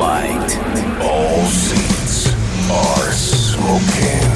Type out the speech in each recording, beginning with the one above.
flight. All seats are smoking.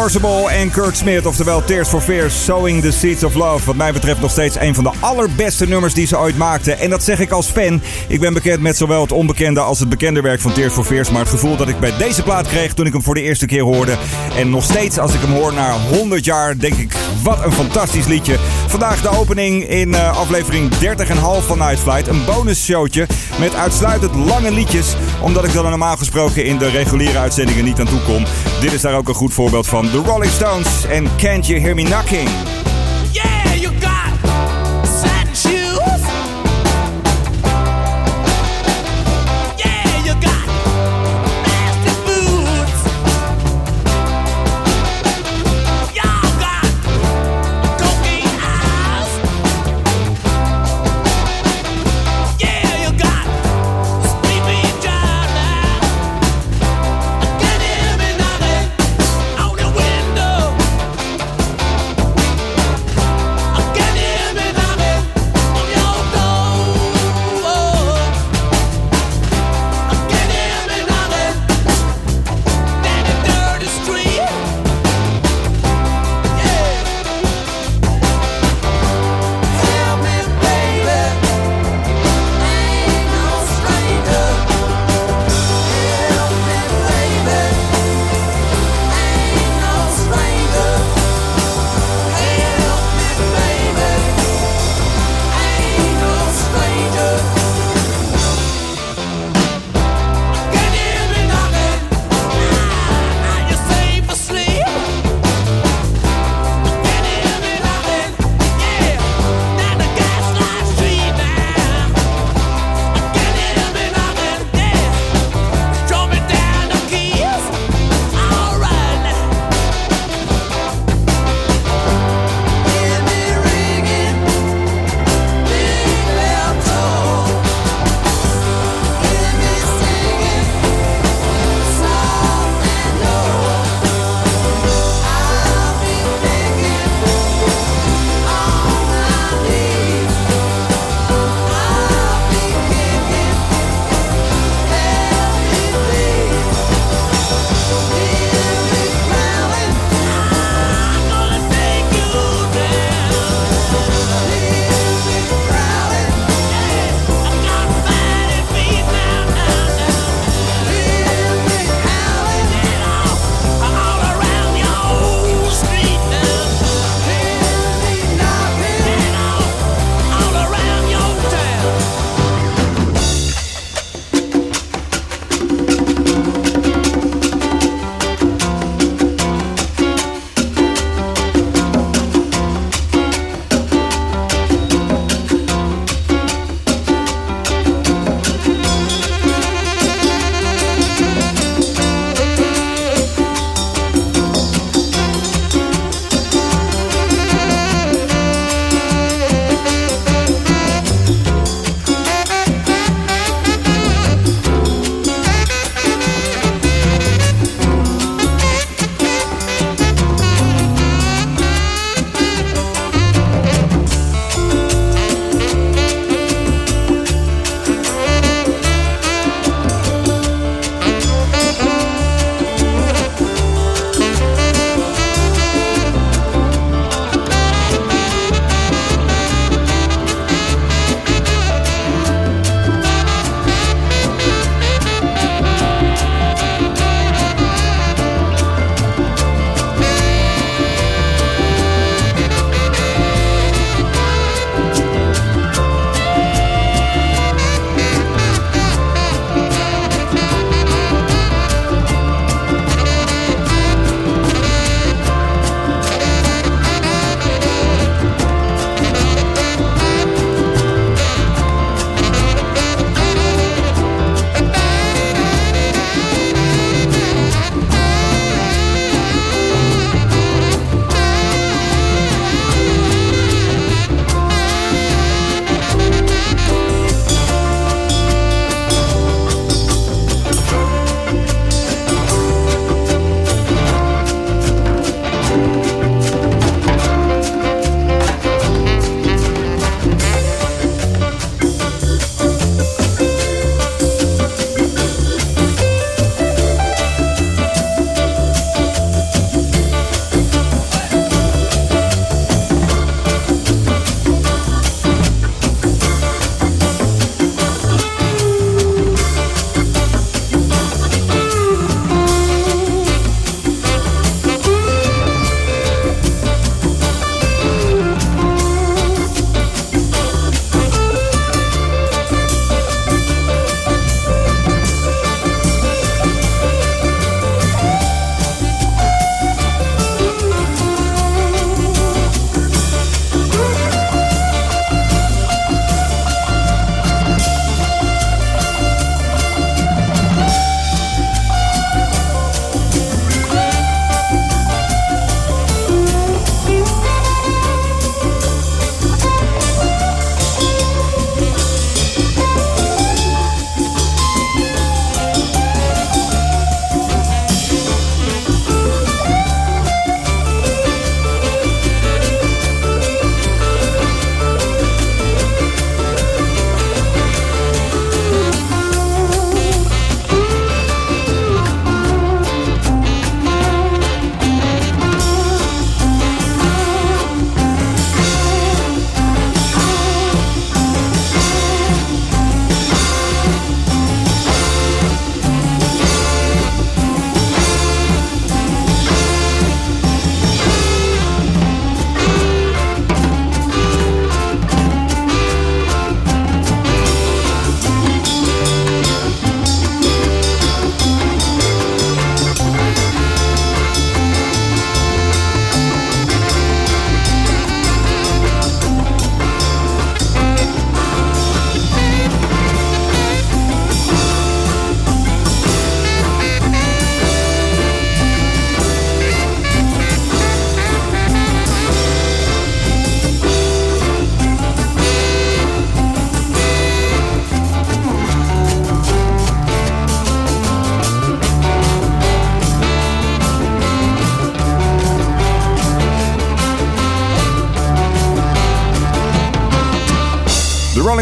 Distortable Kurt Smith, oftewel Tears for Fears, Sowing the Seeds of Love. Wat mij betreft nog steeds een van de allerbeste nummers die ze ooit maakten. En dat zeg ik als fan. Ik ben bekend met zowel het onbekende als het bekende werk van Tears for Fears. Maar het gevoel dat ik bij deze plaat kreeg toen ik hem voor de eerste keer hoorde. En nog steeds als ik hem hoor na 100 jaar, denk ik, wat een fantastisch liedje. Vandaag de opening in uh, aflevering 30,5 van Night Flight. Een bonus showtje met uitsluitend lange liedjes. Omdat ik er normaal gesproken in de reguliere uitzendingen niet aan toe kom. Dit is daar ook een goed voorbeeld van. The Rolling Stones en Can't You Hear Me Knocking.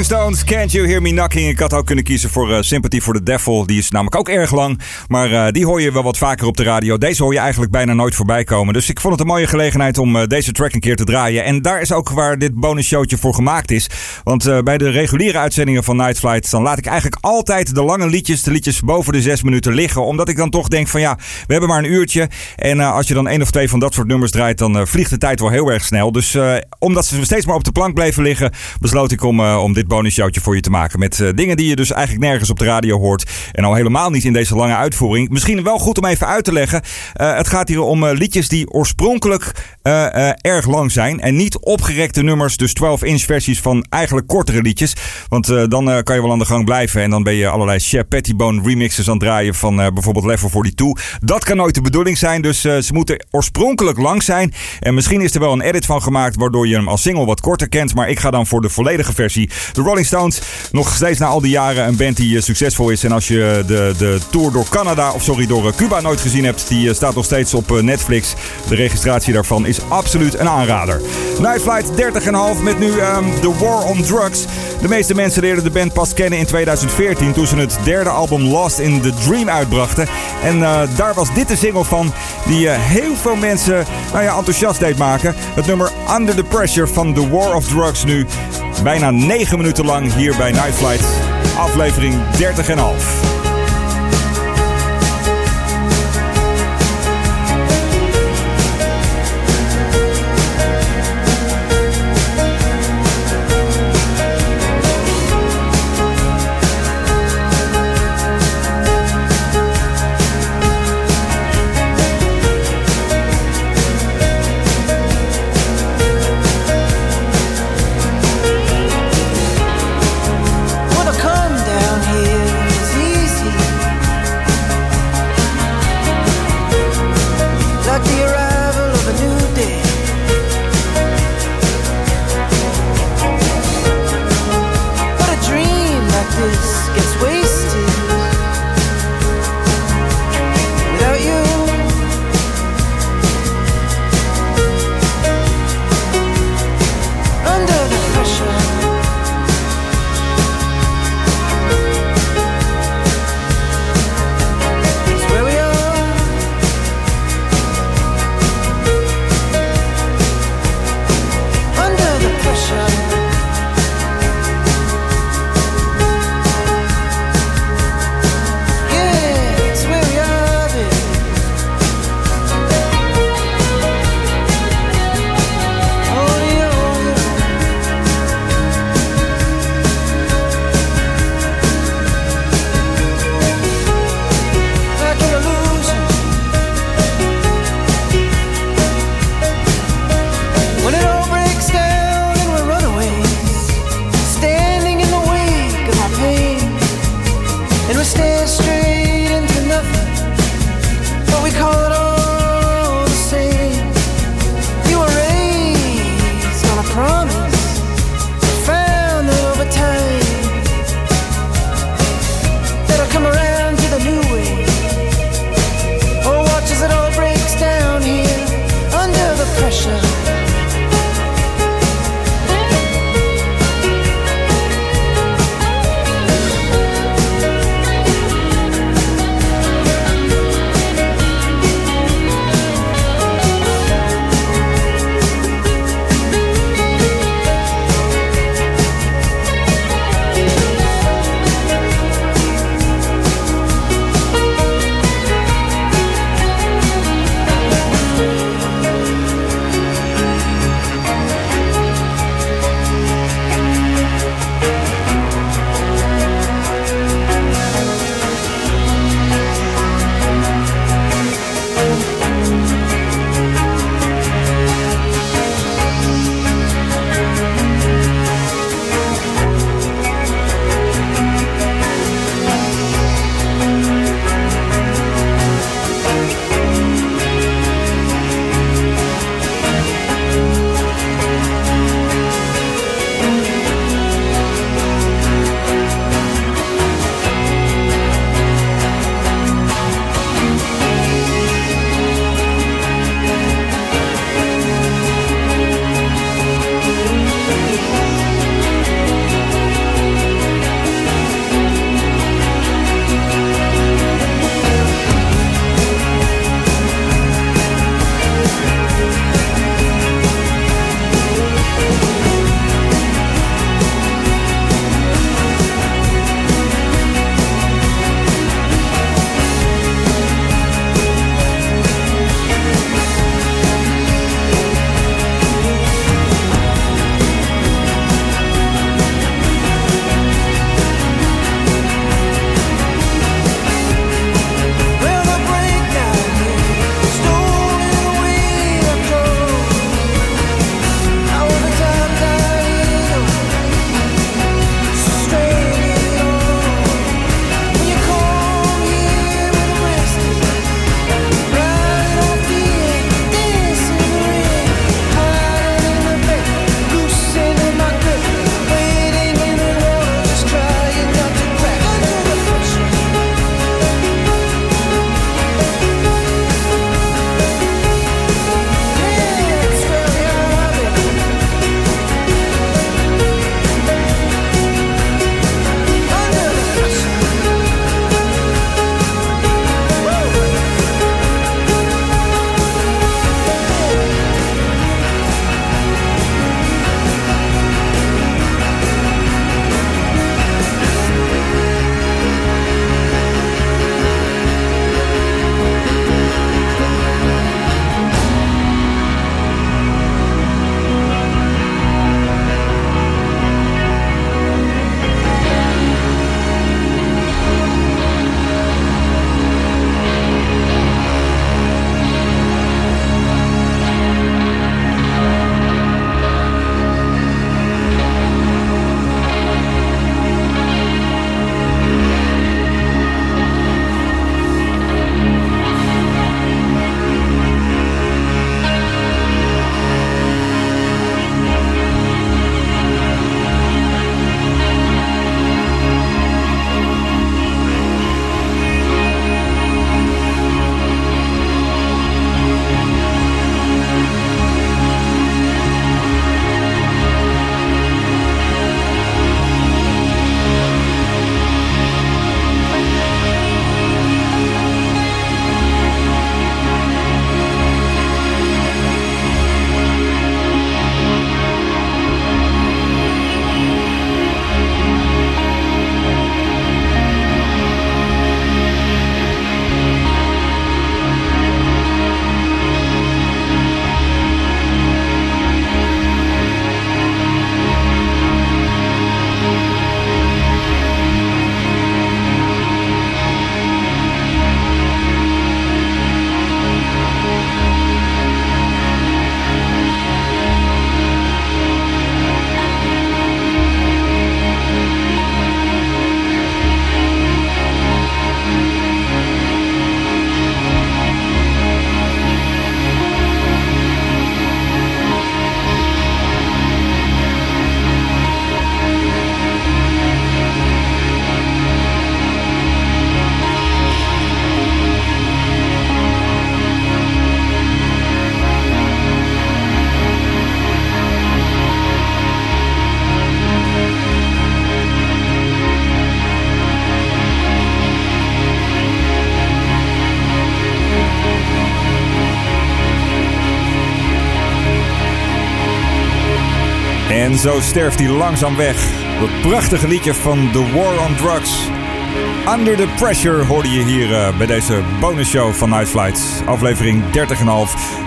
Stones, Can't You Hear Me Knocking. Ik had ook kunnen kiezen voor uh, Sympathy for the Devil. Die is namelijk ook erg lang. Maar uh, die hoor je wel wat vaker op de radio. Deze hoor je eigenlijk bijna nooit voorbij komen. Dus ik vond het een mooie gelegenheid om uh, deze track een keer te draaien. En daar is ook waar dit bonusshowtje voor gemaakt is. Want bij de reguliere uitzendingen van Night Flight... dan laat ik eigenlijk altijd de lange liedjes, de liedjes boven de zes minuten liggen. Omdat ik dan toch denk van ja, we hebben maar een uurtje. En als je dan één of twee van dat soort nummers draait... dan vliegt de tijd wel heel erg snel. Dus omdat ze steeds maar op de plank bleven liggen... besloot ik om, om dit bonusshowtje voor je te maken. Met uh, dingen die je dus eigenlijk nergens op de radio hoort. En al helemaal niet in deze lange uitvoering. Misschien wel goed om even uit te leggen. Uh, het gaat hier om uh, liedjes die oorspronkelijk erg lang zijn. En niet opgerekte nummers. Dus 12-inch versies van eigenlijk kortere liedjes. Want dan kan je wel aan de gang blijven. En dan ben je allerlei Shep Pettibone remixes aan het draaien. Van bijvoorbeeld Level 42. Dat kan nooit de bedoeling zijn. Dus ze moeten oorspronkelijk lang zijn. En misschien is er wel een edit van gemaakt. Waardoor je hem als single wat korter kent. Maar ik ga dan voor de volledige versie. De Rolling Stones, nog steeds na al die jaren een band die eh, succesvol is. En als je de, de tour door Canada, of sorry, door eh, Cuba nooit gezien hebt, die eh, staat nog steeds op Netflix. De registratie daarvan is absoluut een aanrader. Night Flight 30,5 met nu um, The War on Drugs. De meeste mensen leerden de band pas kennen in 2014 toen ze het derde album Lost in the Dream uitbrachten. En uh, daar was dit de single van die uh, heel veel mensen nou ja, enthousiast deed maken. Het nummer Under the Pressure van The War of Drugs nu bijna 9 minuten lang hier bij Night Flight. Aflevering 30,5. En zo sterft hij langzaam weg. Dat prachtige liedje van The War on Drugs. Under the Pressure hoorde je hier uh, bij deze bonusshow van Night Flights. Aflevering 30,5.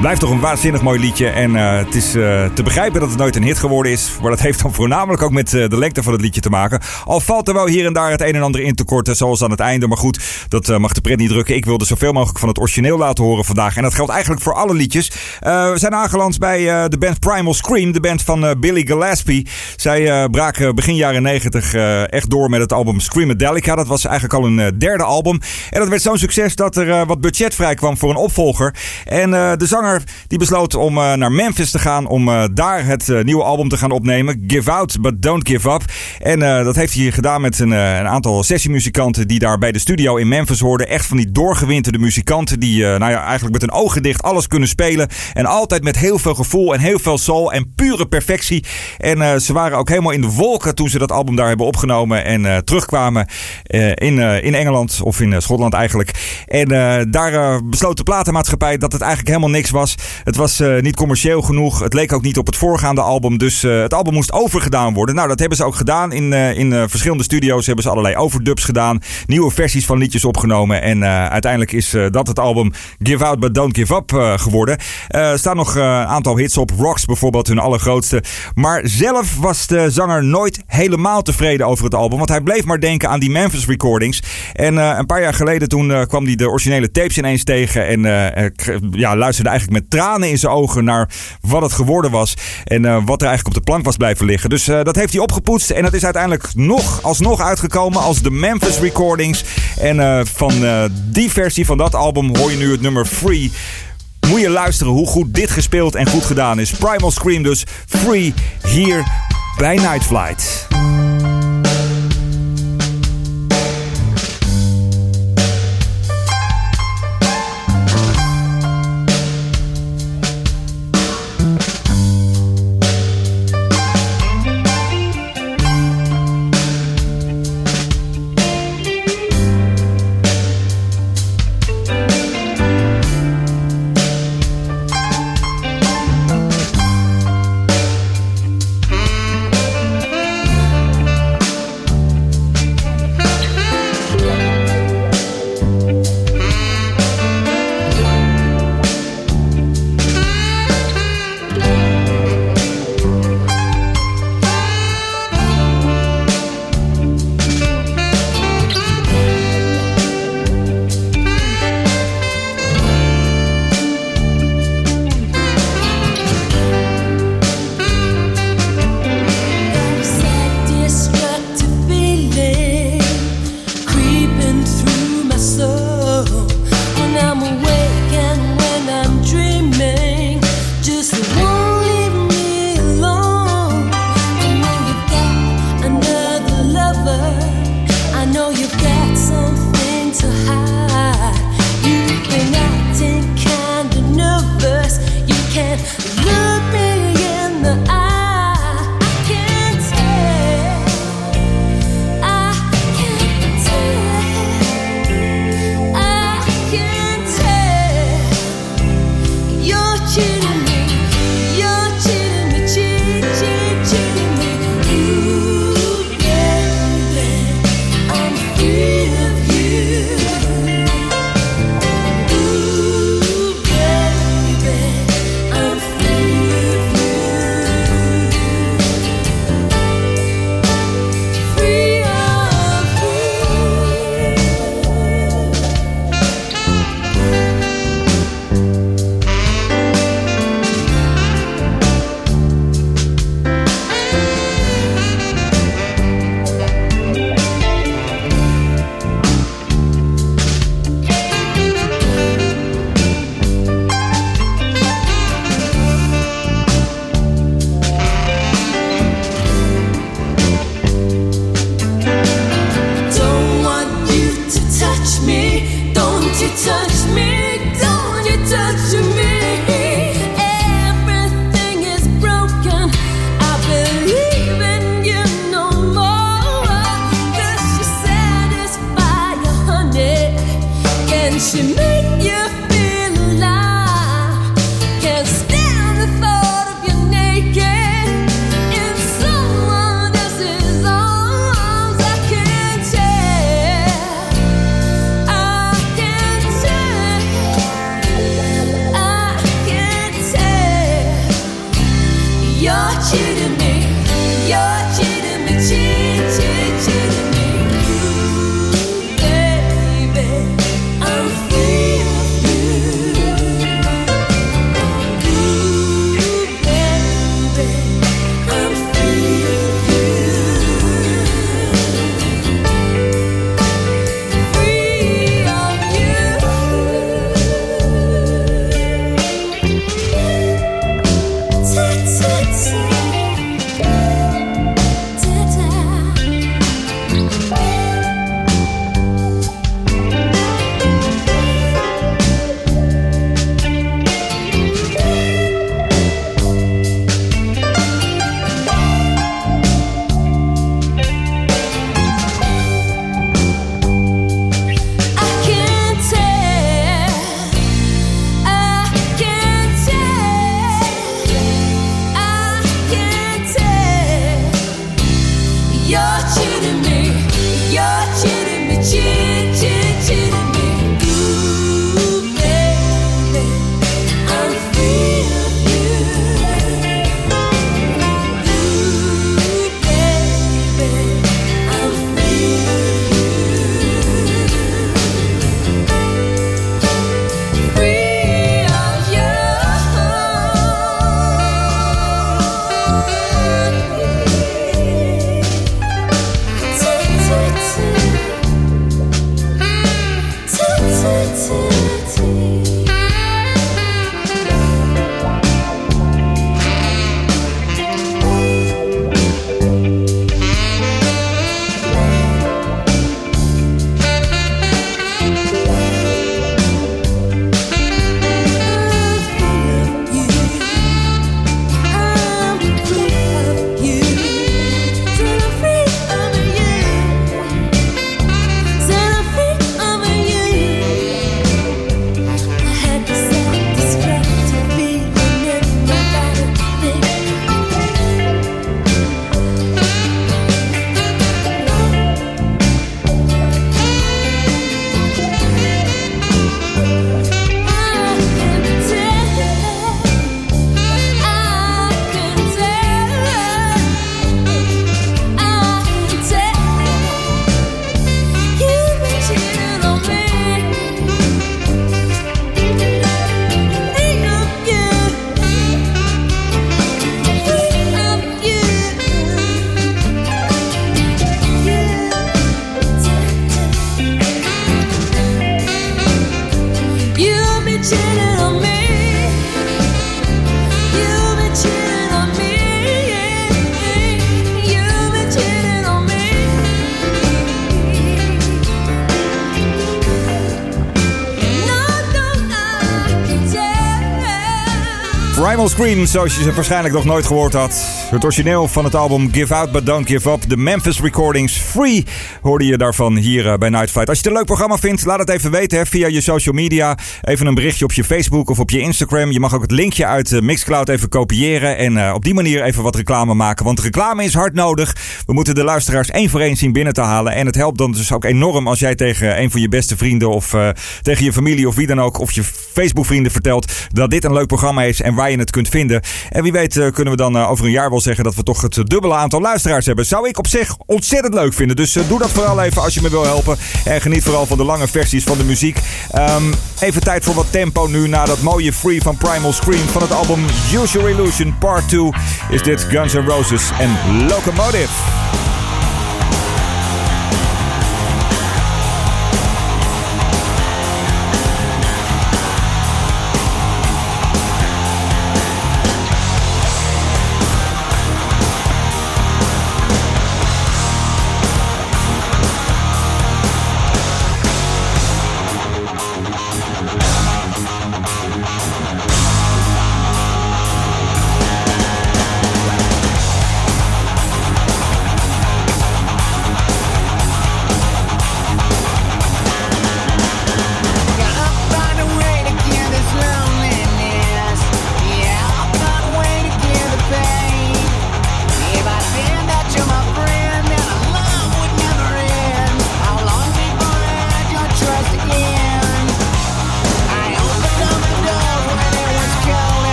Blijft toch een waanzinnig mooi liedje. En uh, het is uh, te begrijpen dat het nooit een hit geworden is. Maar dat heeft dan voornamelijk ook met de lengte van het liedje te maken. Al valt er wel hier en daar het een en ander in te korten. Zoals aan het einde. Maar goed, dat mag de pret niet drukken. Ik wilde zoveel mogelijk van het origineel laten horen vandaag. En dat geldt eigenlijk voor alle liedjes. we zijn aangeland bij de band Primal Scream. De band van Billy Gillespie. Zij braken begin jaren 90 echt door met het album Screamadelica. Dat was eigenlijk al een eh, derde album. En dat werd zo'n succes dat er eh, wat budget vrij kwam voor een opvolger. En eh, de zanger die besloot om naar Memphis te gaan om daar het nieuwe album te gaan opnemen. Give Out, But Don't Give Up. En dat heeft hij gedaan met een, een, aantal sessiemuzikanten die daar bij de studio in Memphis hoorden. Echt van die doorgewinterde muzikanten die nou ja, eigenlijk met een ogen dicht alles kunnen spelen. En altijd met heel veel gevoel en heel veel soul en pure perfectie. En ze waren ook helemaal in de wolken toen ze dat album daar hebben opgenomen en terugkwamen in eh, in Engeland of in eh, Schotland eigenlijk. En eh, daar besloot de platenmaatschappij dat het eigenlijk helemaal niks was. Het was niet commercieel genoeg. Het leek ook niet op het voorgaande album. Dus het album moest overgedaan worden. Nou, dat hebben ze ook gedaan. In, in verschillende studio's hebben ze allerlei overdubs gedaan. Nieuwe versies van liedjes opgenomen. En uiteindelijk is dat het album Give Out But Don't Give Up geworden. Er staan nog een aantal hits op. Rocks bijvoorbeeld, hun allergrootste. Maar zelf was de zanger nooit helemaal tevreden over het album. Want hij bleef maar denken aan die Memphis En uh, een paar jaar geleden toen uh, kwam hij de originele tapes ineens tegen. En uh, ja, luisterde eigenlijk met tranen in zijn ogen naar wat het geworden was. En wat er eigenlijk op de plank was blijven liggen. Dus dat heeft hij opgepoetst. En dat is uiteindelijk nog alsnog uitgekomen als de Memphis Recordings. En van die versie van dat album hoor je nu het nummer Free. Moet je luisteren hoe goed dit gespeeld en goed gedaan is. Primal Scream dus Free hier bij Night Flight. Scream, zoals je ze waarschijnlijk nog nooit gehoord had. Het origineel van het album Give Out But Don't Give Up. De Memphis Recordings Free hoorde je daarvan hier eh, bij Night Flight. Als je het een leuk programma vindt, laat het even weten hè, via je social media. Even een berichtje op je Facebook of op je Instagram. Je mag ook het linkje uit eh, Mixcloud even kopiëren. En uh, op die manier even wat reclame maken. Want reclame is hard nodig. We moeten de luisteraars één voor één zien binnen te halen. En het helpt dan dus ook enorm als jij tegen een van je beste vrienden... of tegen je familie of wie dan ook... of je Facebook vrienden vertelt dat dit een leuk programma is... en waar je het kunt vinden. En wie weet uh, kunnen we dan uh, over een jaar wel zeggen... dat we toch het dubbele aantal luisteraars hebben. Zou ik op zich ontzettend leuk vinden. Dus doe dat vooral even als je me wil helpen. En geniet vooral van de lange versies van de muziek. Um, even tijd voor wat tempo nu... na dat mooie Free van Primal Scream... van het album Your Illusion Part 2... is dit Guns N' Roses en Locomotive.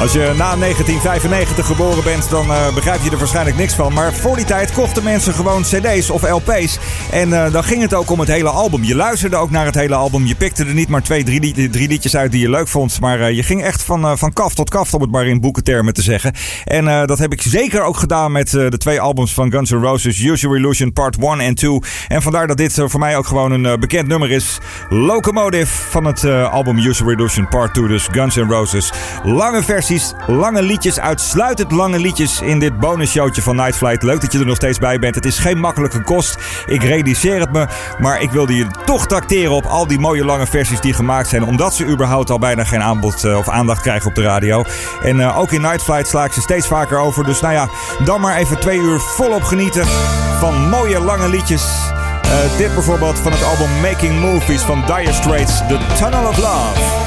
Als je na 1995 geboren bent, dan eh, begrijp je er waarschijnlijk niks van. Maar voor die tijd kochten mensen gewoon cd's of lp's. En eh, dan ging het ook om het hele album. Je luisterde ook naar het hele album. Je pikte er niet maar twee, drie, drie liedjes uit die je leuk vond. Maar eh, je ging echt van, van kaf tot kaf, om het maar in boekentermen te zeggen. En dat heb ik zeker ook gedaan met de twee albums van Guns N' Roses. Your Illusion Part 1 en 2. En vandaar dat dit voor mij ook gewoon een bekend nummer is. Locomotive van het album Your Illusion Part 2. Dus Guns N' Roses. Lange lange liedjes, uitsluitend lange liedjes in dit bonusshowtje van Night Flight. Leuk dat je er nog steeds bij bent. Het is geen makkelijke kost. Ik realiseer het me. Maar ik wilde je toch tracteren op al die mooie lange versies die gemaakt zijn. Omdat ze überhaupt al bijna geen aanbod eh, of aandacht krijgen op de radio. En eh, ook in Night Flight sla ik ze steeds vaker over. Dus nou ja, dan maar even twee uur volop genieten van mooie lange liedjes. Eh, dit bijvoorbeeld van het album Making Movies van Dire Straits, The Tunnel of Love.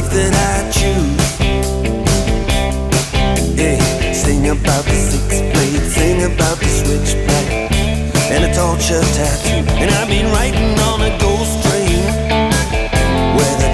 Life that I choose. Yeah, sing about the six blade, sing about the switchback, and a torture tattoo. And I've been riding on a ghost train where the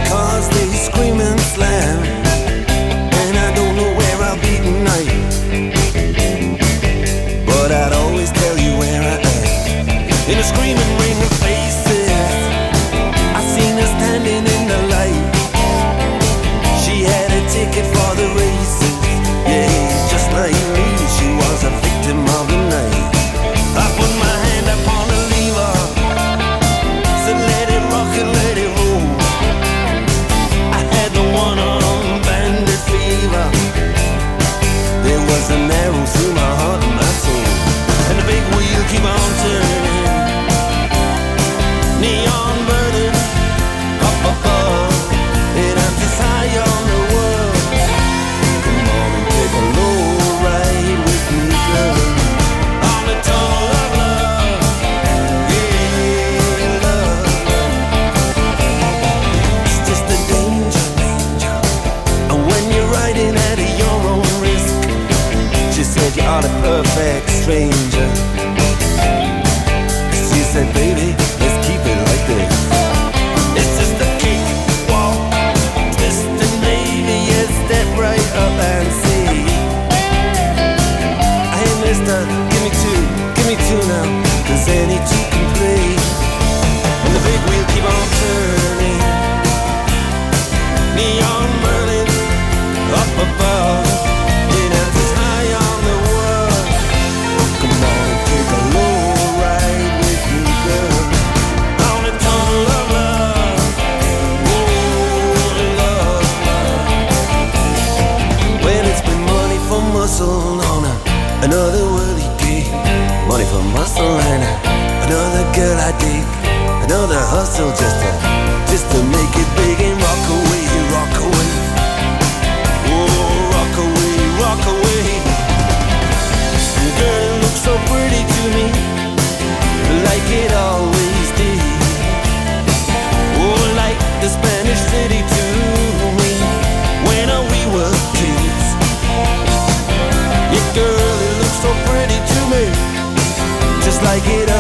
perfect stranger. sold on her. Another worldly he. Money for muscle and another girl I dig. Another hustle just to, just to make it big and rock away, rock away. Oh, rock away, rock away. Girl, you look so pretty. I get up.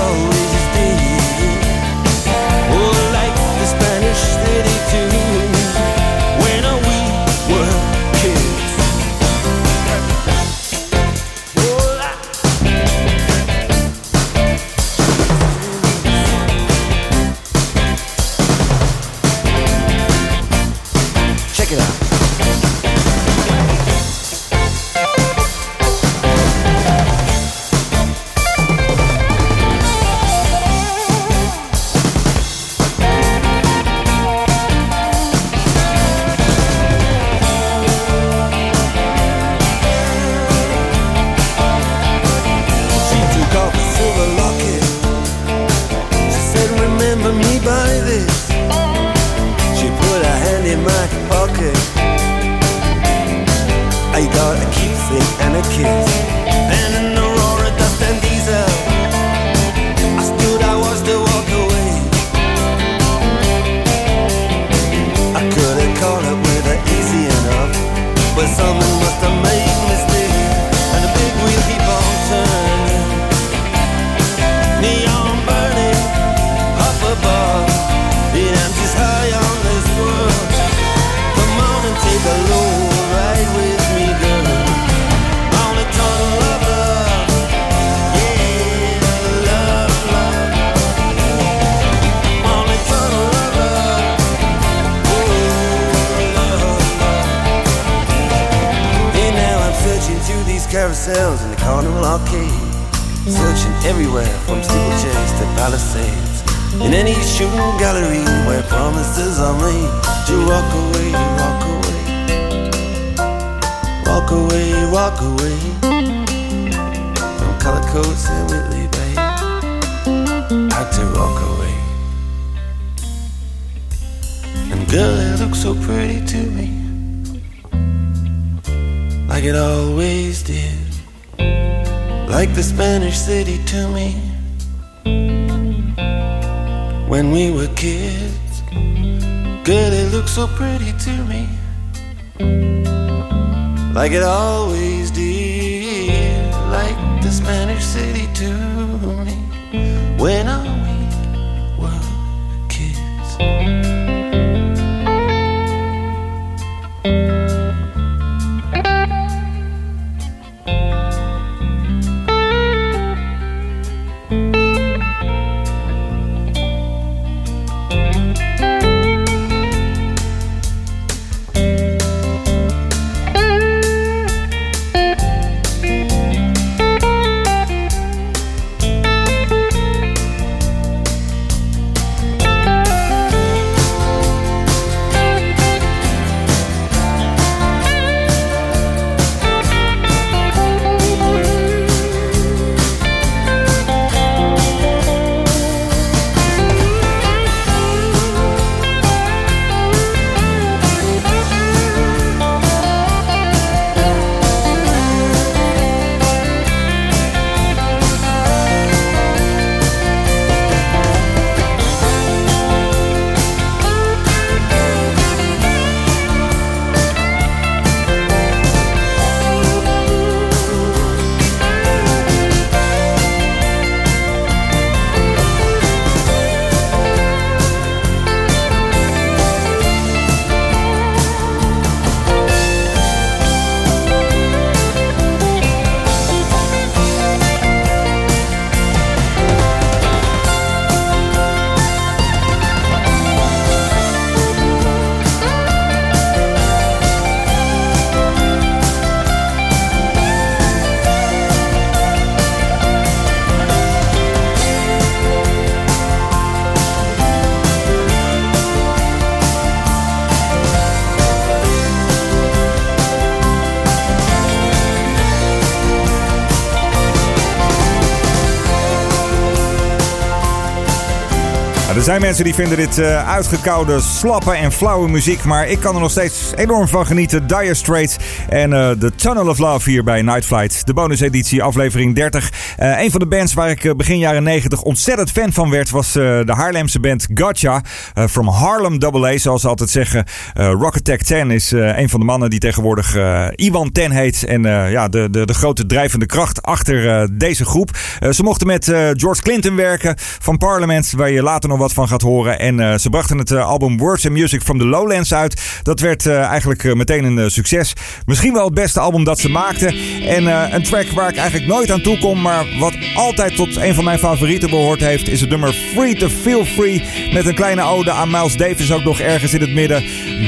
Zijn mensen die vinden dit uh, uitgekoude, slappe en flauwe muziek. Maar ik kan er nog steeds enorm van genieten. Dire Straits en uh, The Tunnel of Love hier bij Night Flight. De bonuseditie, aflevering 30. Uh, een van de bands waar ik begin jaren 90 ontzettend fan van werd... was de Haarlemse band Gotcha. from Harlem AA, zoals ze altijd zeggen. Rock Attack 10 is een van de mannen die tegenwoordig Iwan 10 heet. En ja, de, de, de grote drijvende kracht achter deze groep. ze mochten met George Clinton werken van Parliament... waar je later nog wat van gaat horen. En uh, ze brachten het uh, album Words and Music from the Lowlands uit. Dat werd uh, eigenlijk meteen een succes. Misschien wel het beste album dat ze maakten. En een track waar ik eigenlijk nooit aan toe kom, maar wat altijd tot een van mijn favorieten behoort heeft, is het nummer Free to Feel Free. Met een kleine ode aan Miles Davis ook nog ergens in het midden.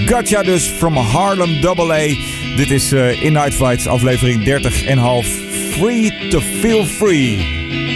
Gotcha dus from Harlem AA. Dit is In Night Flights aflevering 30 en half. Free to Feel Free.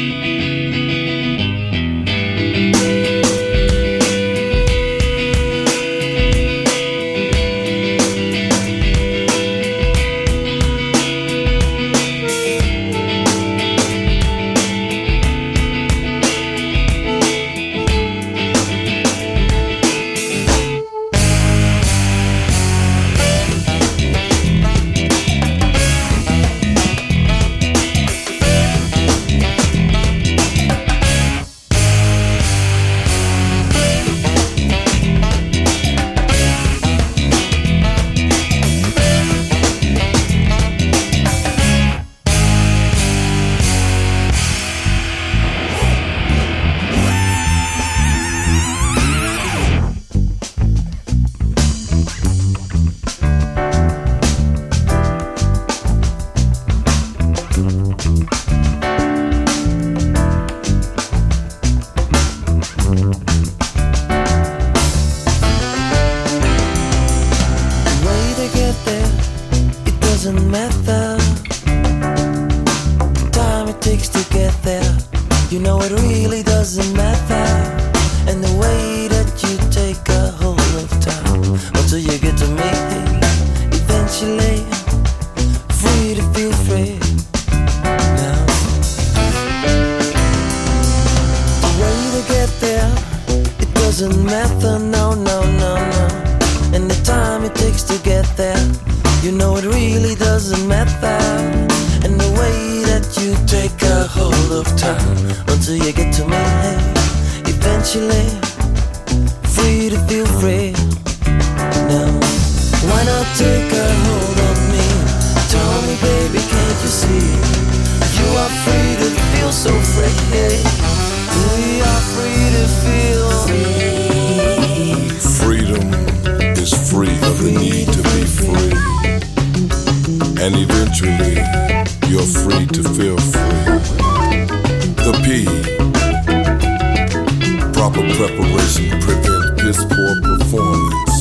is for performance.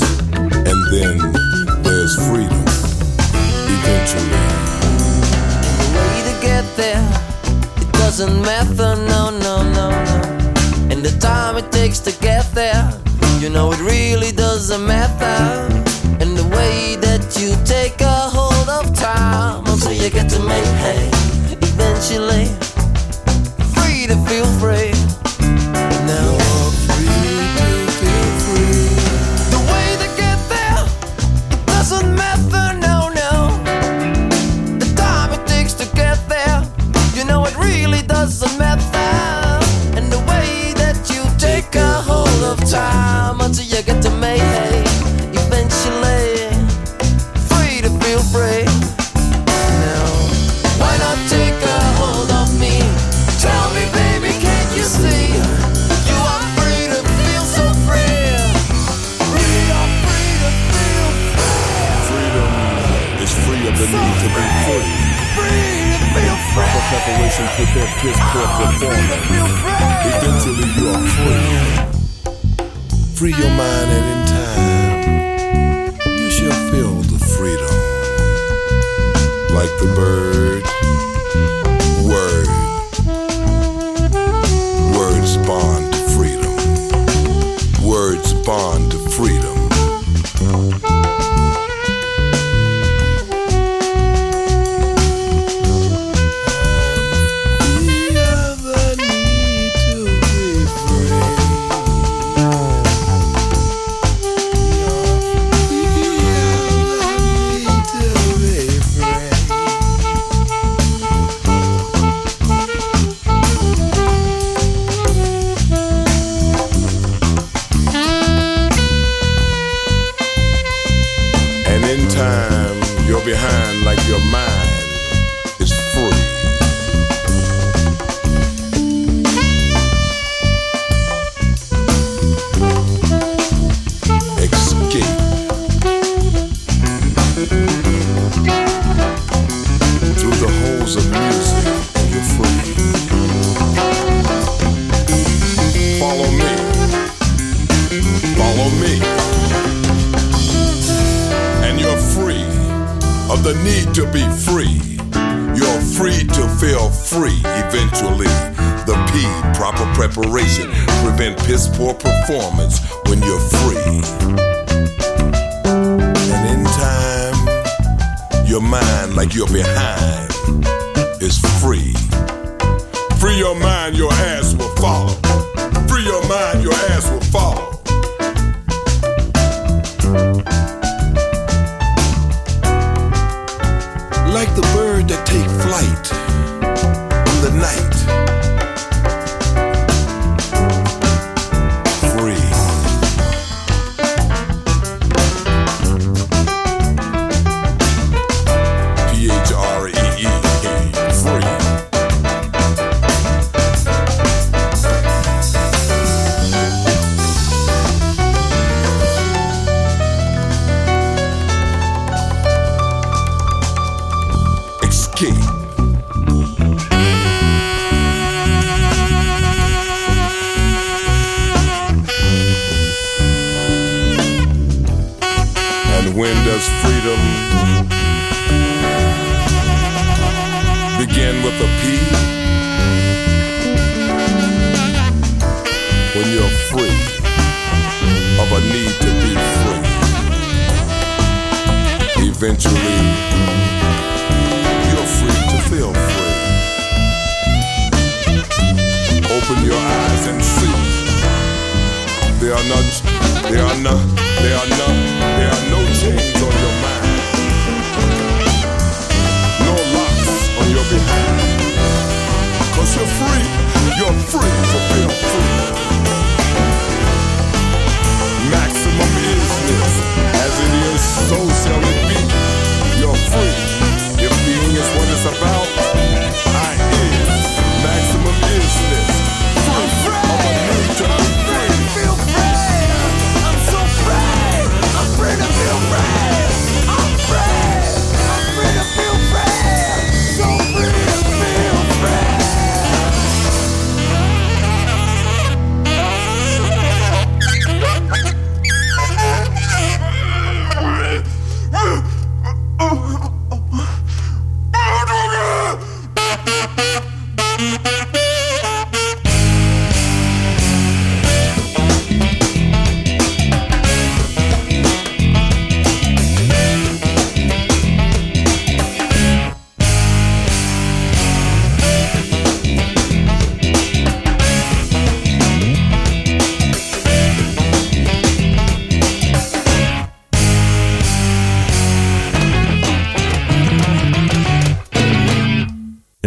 And then there's freedom, eventually. The way to get there, it doesn't matter, no, no, no, no. And the time it takes to get there, you know it really doesn't matter. And the way that you take a hold of time oh, until you get to make hay, eventually. Free to feel free. Now. time until you get to May. Eventually, free to feel free. Now, why not take a hold of me? Tell me, baby, can't you see? You are free to feel so free. Are free to feel free. Freedom is free of the need to be free. Free to feel free. Kiss, prepare, perform. Eventually, you are free free your mind at any time, you shall feel the freedom. Like the bird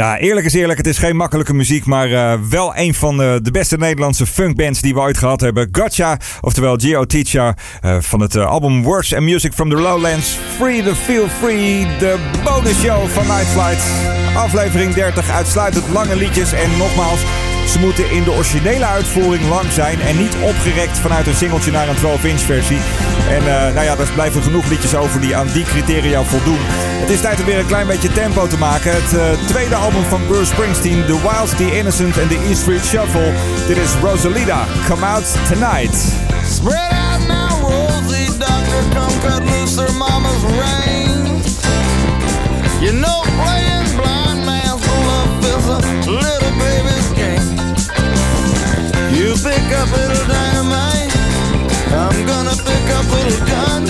Ja, eerlijk is eerlijk, het is geen makkelijke muziek, maar eh, wel een van de, de beste Nederlandse funkbands die we ooit gehad hebben. Gotcha, oftewel Gio Teacher, eh, van het eh, album Words and Music from the Lowlands. Free to Feel Free, de bonus show van Night Flight. Aflevering 30, uitsluitend lange liedjes en nogmaals... Ze moeten in de originele uitvoering lang zijn en niet opgerekt vanuit een singeltje naar een 12-inch versie. En eh, nou ja, er blijven genoeg liedjes over die aan die criteria voldoen. Het is tijd om weer een klein beetje tempo te maken. Het eh, tweede album van Bruce Springsteen, The Wild, The Innocent en The E Street Shuffle. Dit is Rosalita, Come Out Tonight. Spread out now, Rosie, doctor, come cut loose mama's reins. You know, pick up little dynamite, I'm gonna pick up little gun.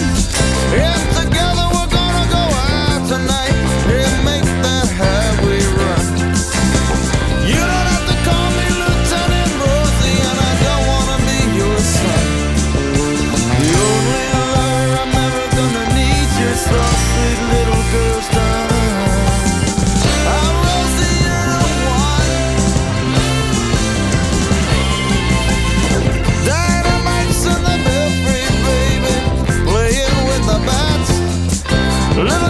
Let Love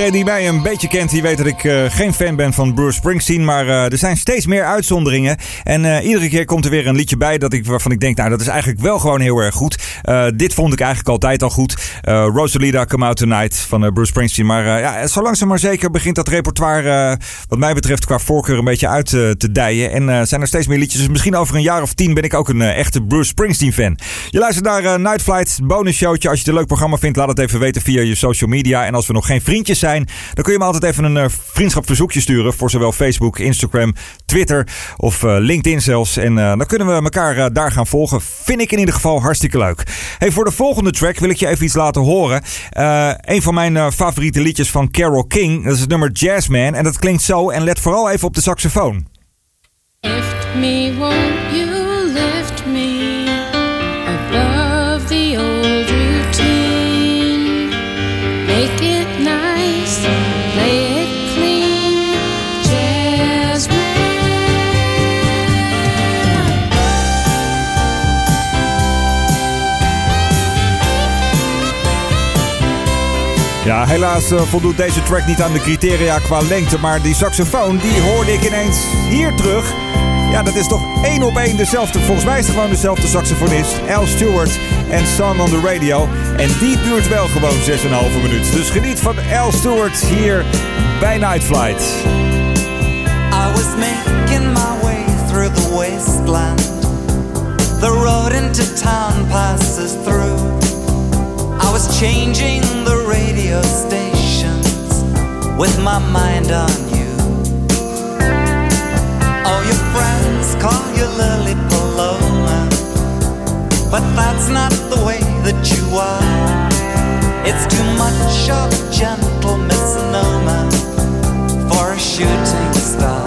Die mij een beetje kent, die weet dat ik eh, geen fan ben van Bruce Springsteen. Maar eh, er zijn steeds meer uitzonderingen. En eh, iedere keer komt er weer een liedje bij dat ik, waarvan ik denk, nou dat is eigenlijk wel gewoon heel erg goed. Dit vond ik eigenlijk altijd al goed. Rosalita, Come Out Tonight van Bruce Springsteen. Maar ja, zo langzaam maar zeker begint dat repertoire wat mij betreft qua voorkeur een beetje uit te dijen. En zijn er steeds meer liedjes. Dus misschien over een jaar of tien ben ik ook een echte Bruce Springsteen fan. Je luistert naar Night Flight, bonus showtje. Als je het een leuk programma vindt, laat het even weten via je social media. En als we nog geen vriendjes zijn, dan kun je me altijd even een eh, vriendschapverzoekje sturen. Voor zowel Facebook, Instagram, Twitter of eh, LinkedIn zelfs. En eh, dan kunnen we elkaar daar gaan volgen. Vind ik in ieder geval hartstikke leuk. Hey, voor de volgende track wil ik je even iets laten horen. Eh, een van mijn favoriete liedjes van Carole King. Dat is het nummer Jazzman. En dat klinkt zo. En let vooral even op de saxofoon. Me, won't you Ja, helaas eh, voldoet deze track niet aan de criteria qua lengte. Maar die saxofoon, die hoorde ik ineens hier terug. Ja, dat is toch één op één dezelfde. Volgens mij is het gewoon dezelfde saxofonist. Al Stewart en Song on the Radio. En die duurt wel gewoon 6,5 minuut. Dus geniet van Al Stewart hier bij Night Flight. I was making my way through the wasteland. The road into town passes through. I was changing the radio stations with my mind on you. All your friends call you Lily Paloma, but that's not the way that you are. It's too much of gentle misnomer for a shooting star.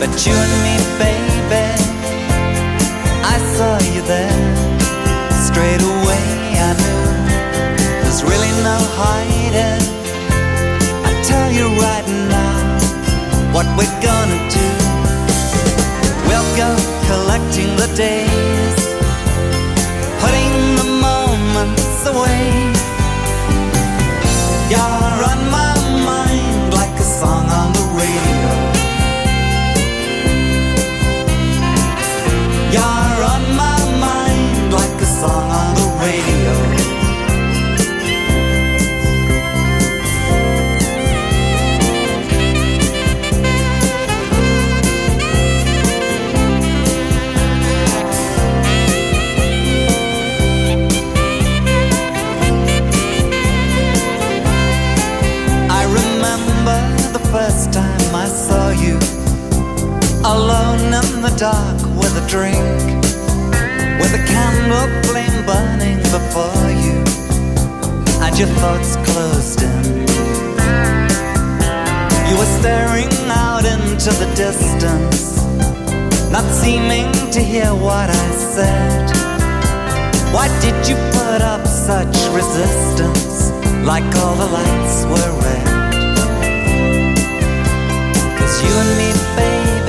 But you and me, baby, I saw you there. Straight away I knew ain't no hiding. I tell you right now what we're gonna do. We'll go collecting the days, putting the moments away. You're on my mind like a song on the radio. You're on my mind like a song on the radio. In the dark with a drink, with a candle flame burning before you, and your thoughts closed in. You were staring out into the distance, not seeming to hear what I said. Why did you put up such resistance? Like all the lights were red. Cause you and me, baby,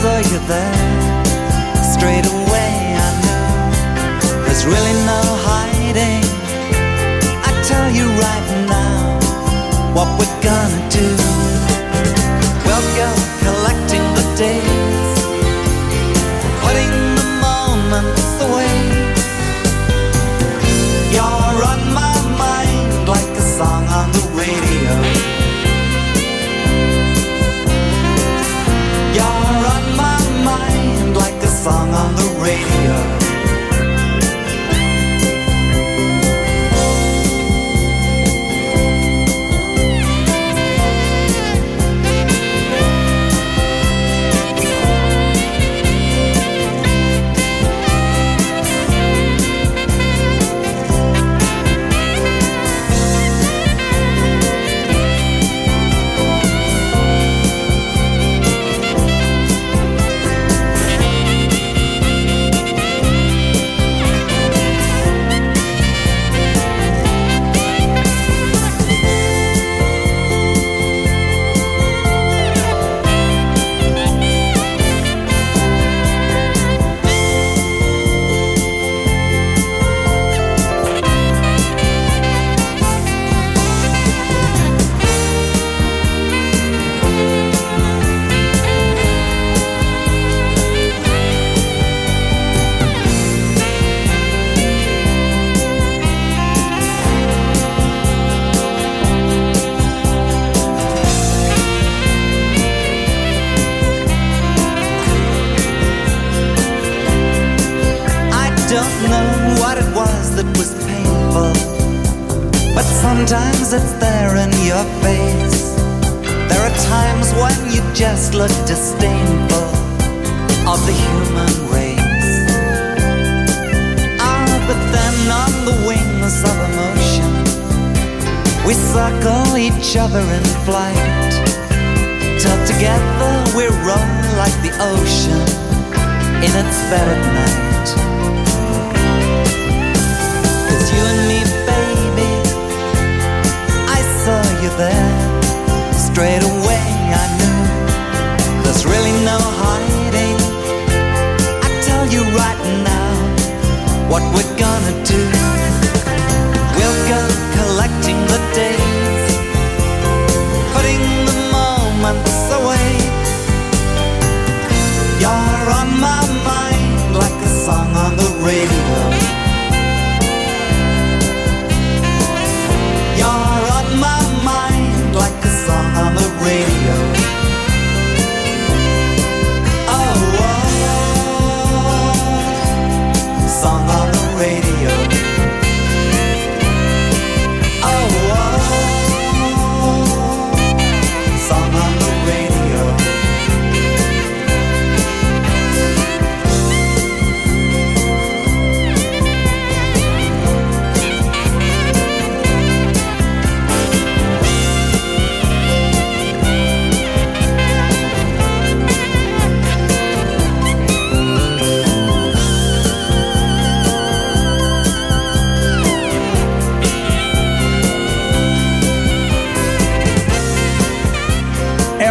Saw you there. Straight away I knew there's really no hiding. I tell you right now what we're gonna do. We'll go collecting the days, putting the moments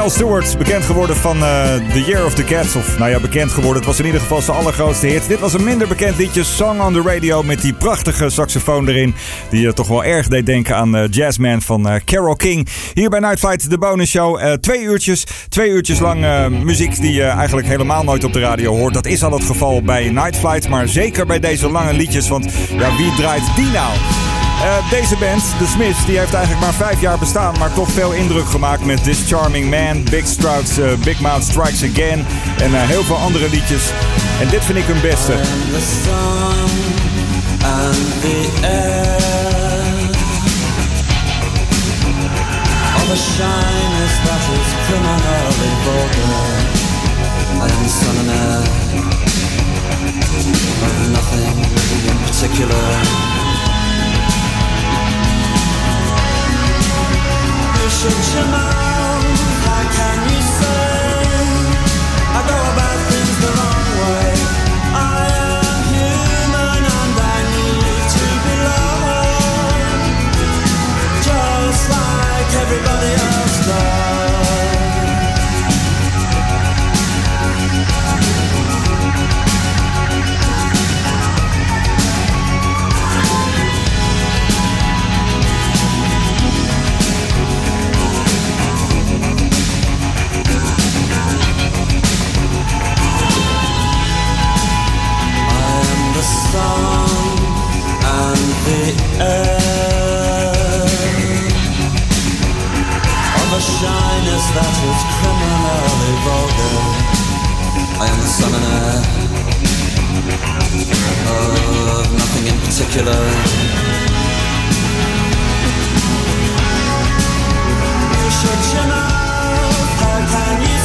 Al Stewart, bekend geworden van eh, The Year of the Cats. Of nou ja, bekend geworden. Het was in ieder geval zijn allergrootste hit. Dit was een minder bekend liedje, Song on the Radio. Met die prachtige saxofoon erin. Die je toch wel erg deed denken aan eh, Jazzman van eh, Carole King. Hier bij Night Flight, de bonus show. Twee uurtjes. Twee uurtjes lang muziek die je eigenlijk helemaal nooit op de radio hoort. Dat is al het geval bij Night Flight. Maar zeker bij deze lange liedjes. Want ja, wie draait die nou? Eh, deze band, The Smiths, die heeft eigenlijk maar vijf jaar bestaan, maar toch veel indruk gemaakt met This Charming Man, Big Strokes, eh, Big Mouth Strikes Again en eh, heel veel andere liedjes. En dit vind ik hun beste. The shyness that is criminally vulgar. I am the sun and of nothing in particular. 什么？The air of a shyness that is criminally vulgar. I am the sun and air of nothing in particular. You shut your mouth. How can you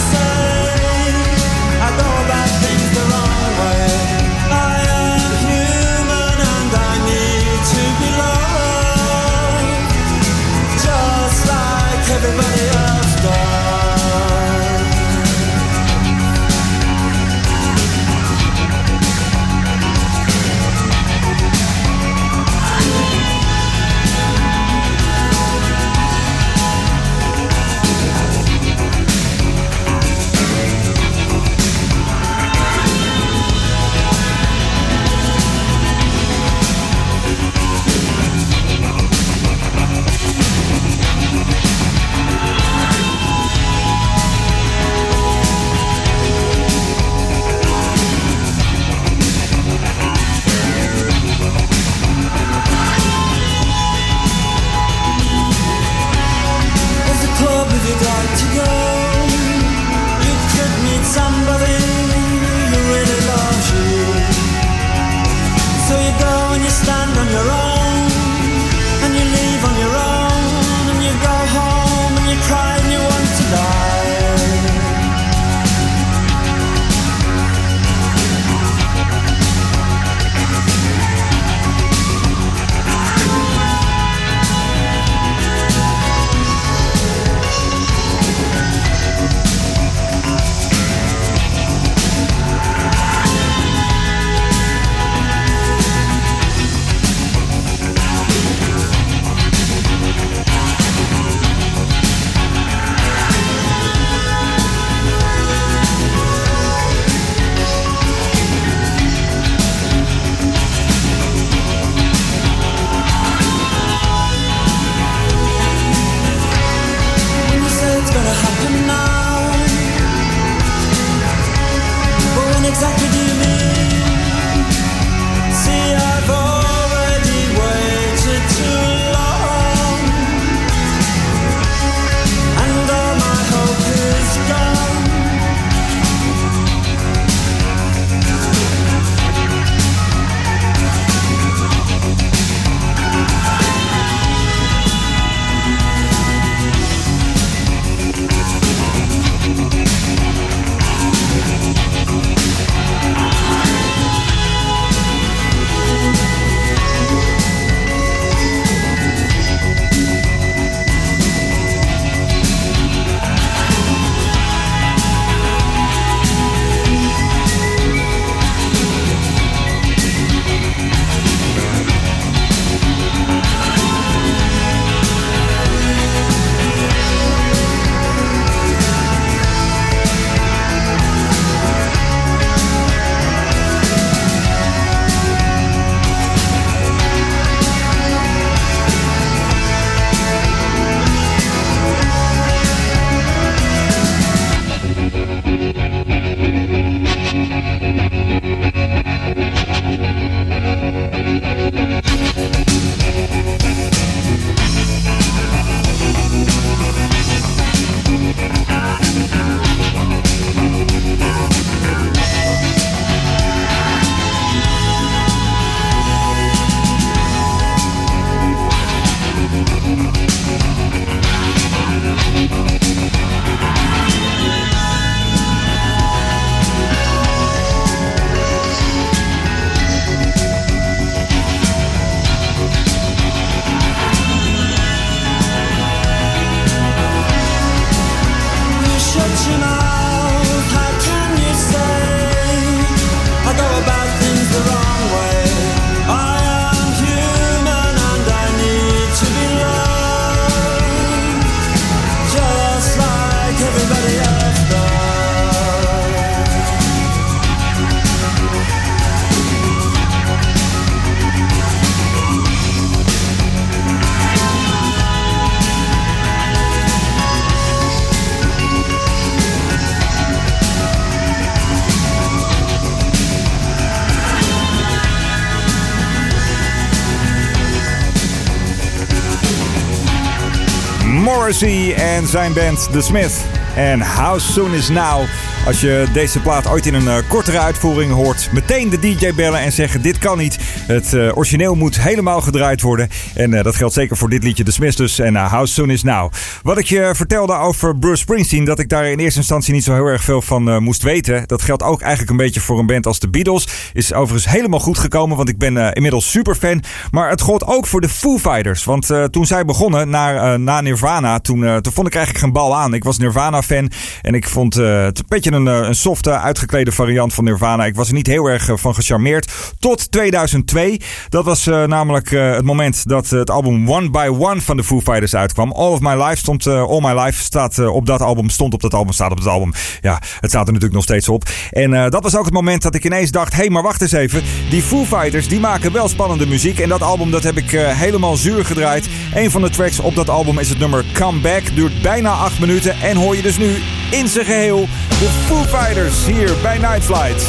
Morrissey en zijn band The Smith. En How Soon Is Now. Als je deze plaat ooit in een uh, kortere uitvoering hoort, meteen de DJ bellen en zeggen: Dit kan niet. Het uh, origineel moet helemaal gedraaid worden. En uh, dat geldt zeker voor dit liedje, The Smiths dus. En How Soon Is Now. Wat ik je vertelde over Bruce Springsteen, dat ik daar in eerste instantie niet zo heel erg veel van moest weten. Dat geldt ook eigenlijk een beetje voor een band als de Beatles. Is overigens helemaal goed gekomen, want ik ben inmiddels super fan. Maar het gold ook voor de Foo Fighters. Want toen zij begonnen, naar, na Nirvana, toen, toen vond ik eigenlijk geen bal aan. Ik was Nirvana-fan en ik vond het een beetje een, een softe, uitgeklede variant van Nirvana. Ik was er niet heel erg van gecharmeerd. Tot 2002. Dat was uh, namelijk uh, het moment dat het album One by One van de Foo Fighters uitkwam. All of My Life stond, uh, All My Life staat op dat album, stond op dat album, staat op het album. Ja, het staat er natuurlijk nog steeds op. En dat was ook het moment dat ik ineens dacht, hé, hey, maar wacht eens even. Die Foo Fighters, die maken wel spannende muziek. En dat album, dat heb ik helemaal zuur gedraaid. Een van de tracks op dat album is het nummer Come Back. Duurt bijna acht minuten en hoor je dus nu in zijn geheel de Foo Fighters hier bij Night Flight.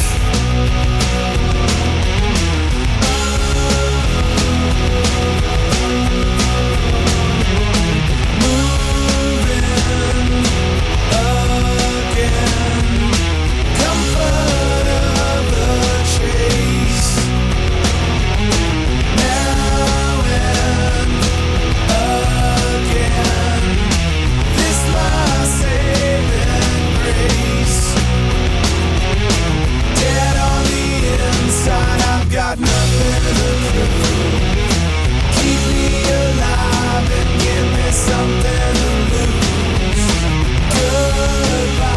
got nothing to prove. Keep me alive and give me something to lose. Goodbye,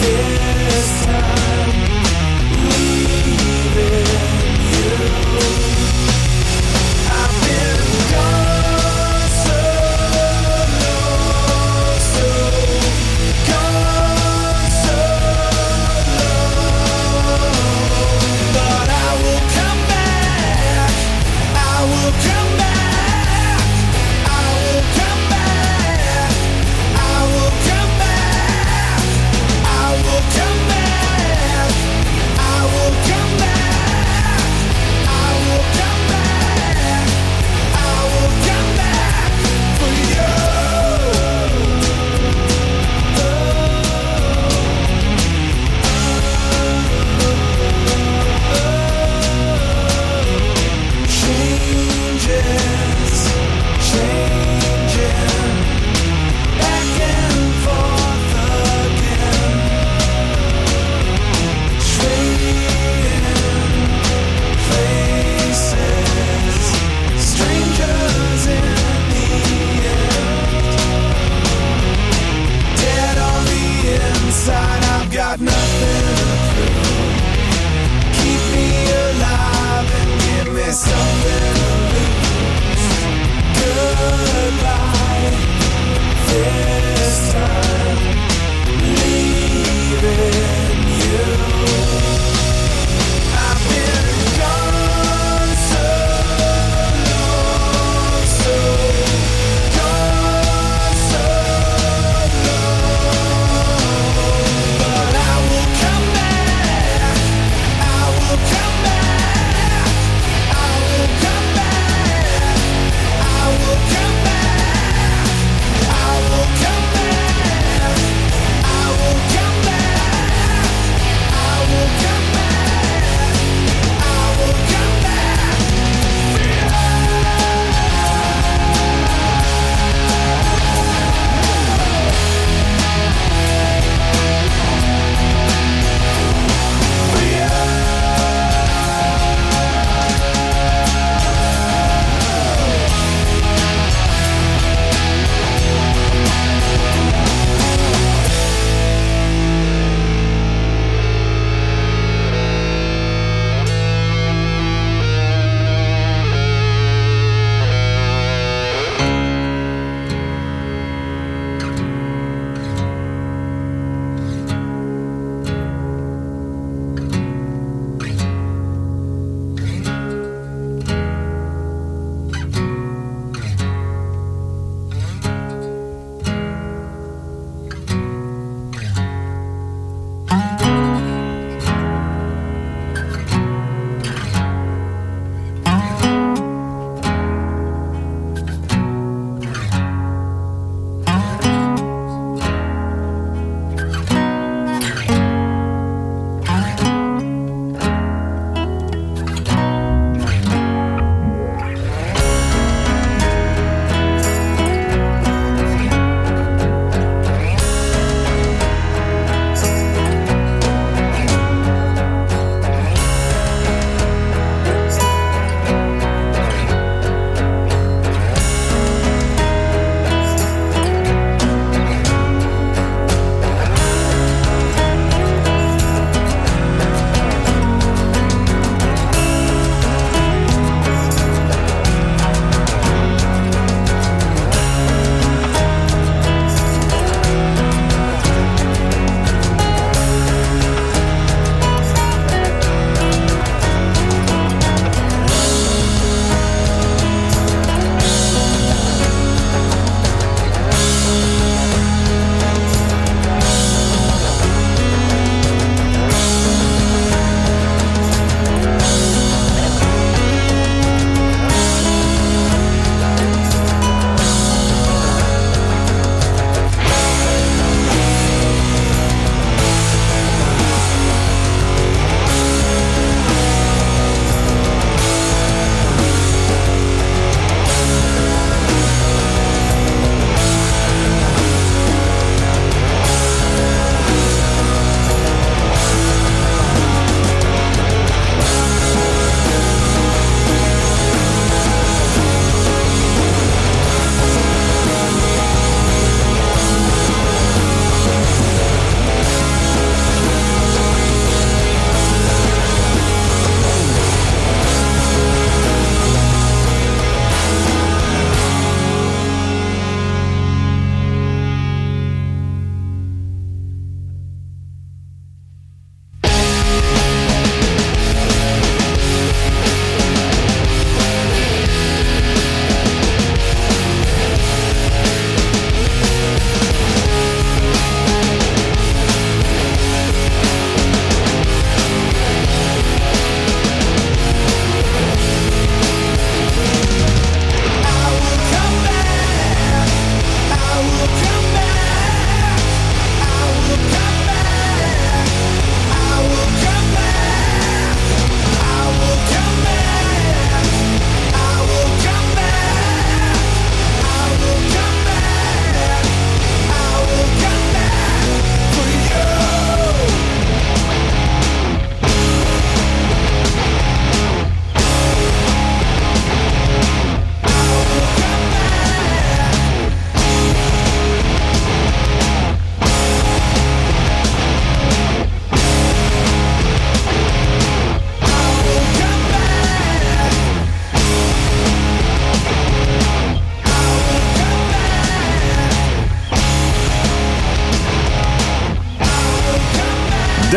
this time leaving you.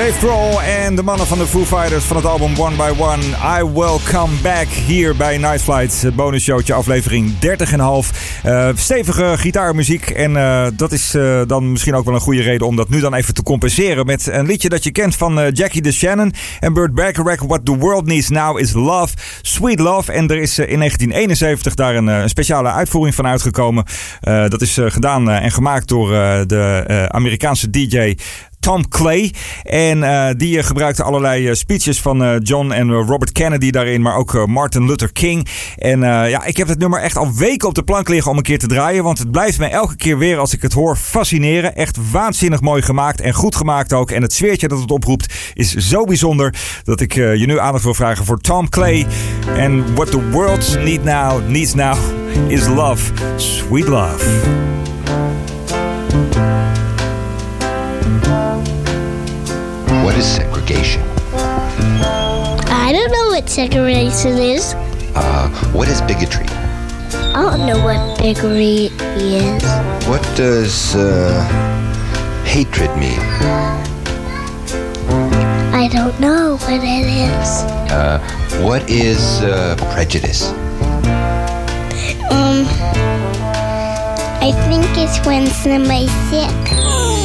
Dave Grohl en de mannen van de Foo Fighters van het album One by One. I Will Come Back hier bij Night Flight. Het bonusshowtje aflevering 30,5. Uh, stevige gitaarmuziek. En uh, dat is uh, dan misschien ook wel een goede reden om dat nu dan even te compenseren. Met een liedje dat je kent van Jackie DeShannon en Burt Bacharach. What the World Needs Now is Love. Sweet Love. En er is in 1971 daar een, een speciale uitvoering van uitgekomen. dat is gedaan en gemaakt door de Amerikaanse DJ Tom Clay. En uh, die gebruikte allerlei uh, speeches van John en Robert Kennedy daarin, maar ook Martin Luther King. En ja, ik heb het nummer echt al weken op de plank liggen om een keer te draaien, want het blijft mij elke keer weer als ik het hoor fascineren. Echt waanzinnig mooi gemaakt en goed gemaakt ook. En het sfeertje dat het oproept is zo bijzonder dat ik je nu aandacht wil vragen voor Tom Clay. En what the world need now, needs now is love, sweet love. Is segregation? I don't know what segregation is. Uh, what is bigotry? I don't know what bigotry is. What does uh, hatred mean? I don't know what it is. Uh, what is uh, prejudice? Um, I think it's when somebody's sick.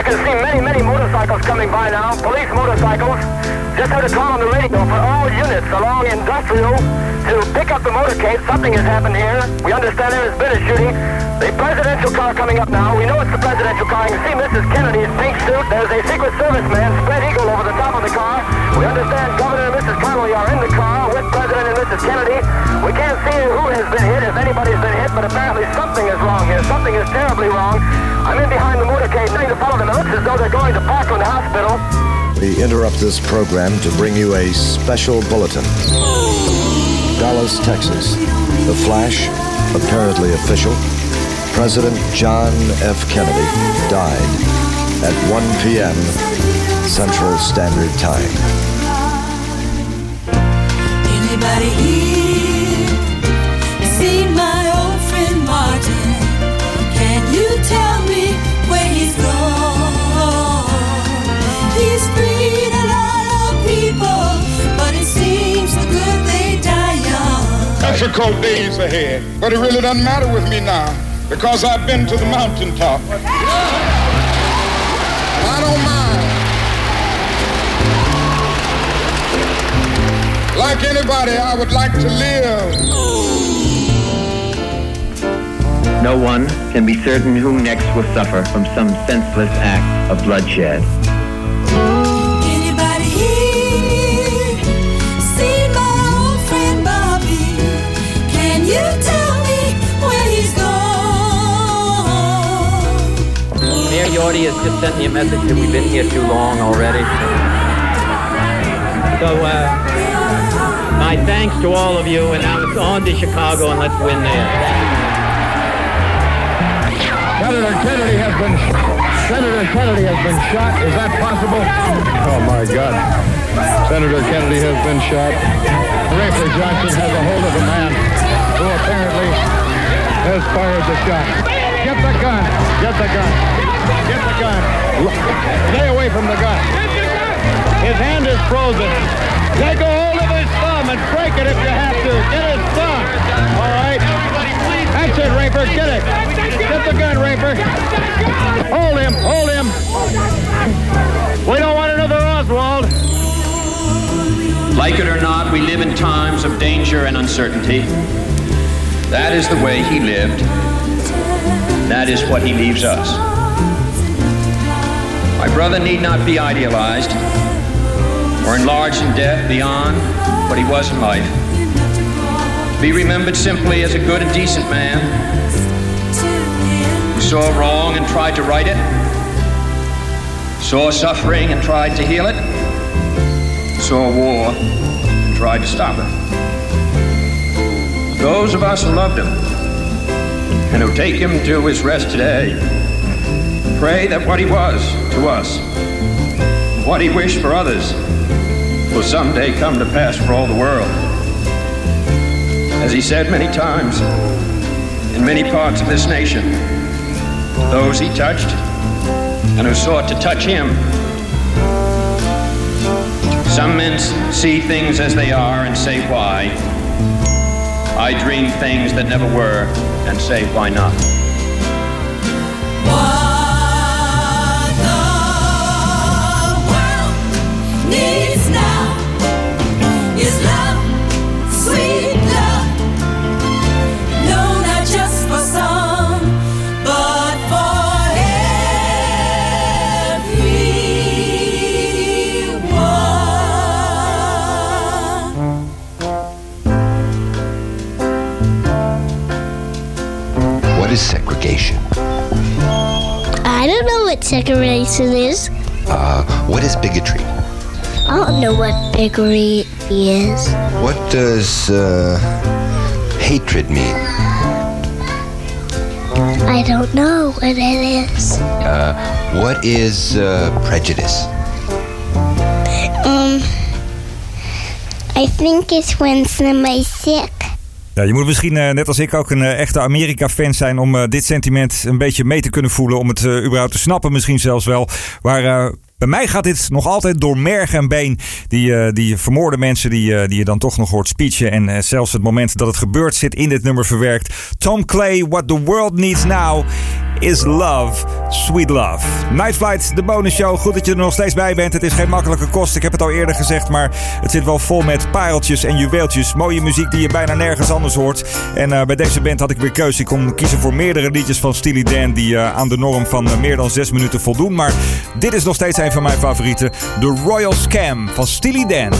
I can see many, many motorcycles coming by now. Police motorcycles. Just heard a call on the radio for all units along Industrial to pick up the motorcade. Something has happened here. We understand there has been a shooting. The presidential car coming up now. We know it's the presidential car. You can see Mrs. Kennedy's pink suit. There's a Secret Service man, spread eagle over the top of the car. We understand Governor and Mrs. Connolly are in the car with President and Mrs. Kennedy. We can't see who has been hit, if anybody's been hit, but apparently something is wrong here. Something is terribly wrong. I'm in behind the motorcade, trying to follow them. It looks as though they're going to Parkland Hospital. We interrupt this program to bring you a special bulletin. Dallas, Texas. The flash, apparently official. President John F. Kennedy died at 1 p.m. Central Standard Time. Anybody here Difficult days ahead, but it really doesn't matter with me now because I've been to the mountaintop. I don't mind. Like anybody, I would like to live. No one can be certain who next will suffer from some senseless act of bloodshed. Gone? Has just sent me a message that we've been here too long already. So, uh, my thanks to all of you, and now it's on to Chicago, and let's win there. Senator Kennedy has been Senator Kennedy has been shot. Is that possible? Oh my God. Senator Kennedy has been shot. Rafer Johnson has a hold of a man who apparently has fired the shot. Get the gun. Get the gun. Get the gun. Stay away from the gun. His hand is frozen. Take a hold of his thumb and break it if you have to. Get his thumb. All right. That's it, Raper. Get it. Get the gun, Raper. Hold him. Hold him. We don't want another Oswald. Like it or not, we live in times of danger and uncertainty. That is the way he lived. That is what he leaves us. Brother need not be idealized or enlarged in death beyond what he was in life. Be remembered simply as a good and decent man who saw wrong and tried to right it, saw suffering and tried to heal it, saw war and tried to stop it. Those of us who loved him and who take him to his rest today pray that what he was to us, what he wished for others, will someday come to pass for all the world. As he said many times in many parts of this nation, those he touched and who sought to touch him. Some men see things as they are and say why. I dream things that never were and say why not. Segregation is. Uh, what is bigotry? I don't know what bigotry is. What does uh, hatred mean? I don't know what it is. Uh, what is uh, prejudice? Um, I think it's when somebody's sick. Je moet misschien eh, net als ik ook een eh, echte Amerika-fan zijn om eh, dit sentiment een beetje mee te kunnen voelen. Om het überhaupt te snappen misschien zelfs wel. Maar eh, bij mij gaat dit nog altijd door merg en been. Die, eh, die vermoorde mensen die, eh, die je dan toch nog hoort speechen. En eh, zelfs het moment dat het gebeurt zit in dit nummer verwerkt. Tom Clay, What the World Needs Now is Love, Sweet Love. Night Flight, de bonus show. Goed dat je er nog steeds bij bent. Het is geen makkelijke kost. Ik heb het al eerder gezegd, maar het zit wel vol met pareltjes en juweeltjes. Mooie muziek die je bijna nergens anders hoort. En bij deze band had ik weer keuze. Ik kon kiezen voor meerdere liedjes van Steely Dan die aan de norm van meer dan zes minuten voldoen. Maar dit is nog steeds een van mijn favorieten. The Royal Scam van Steely Dan.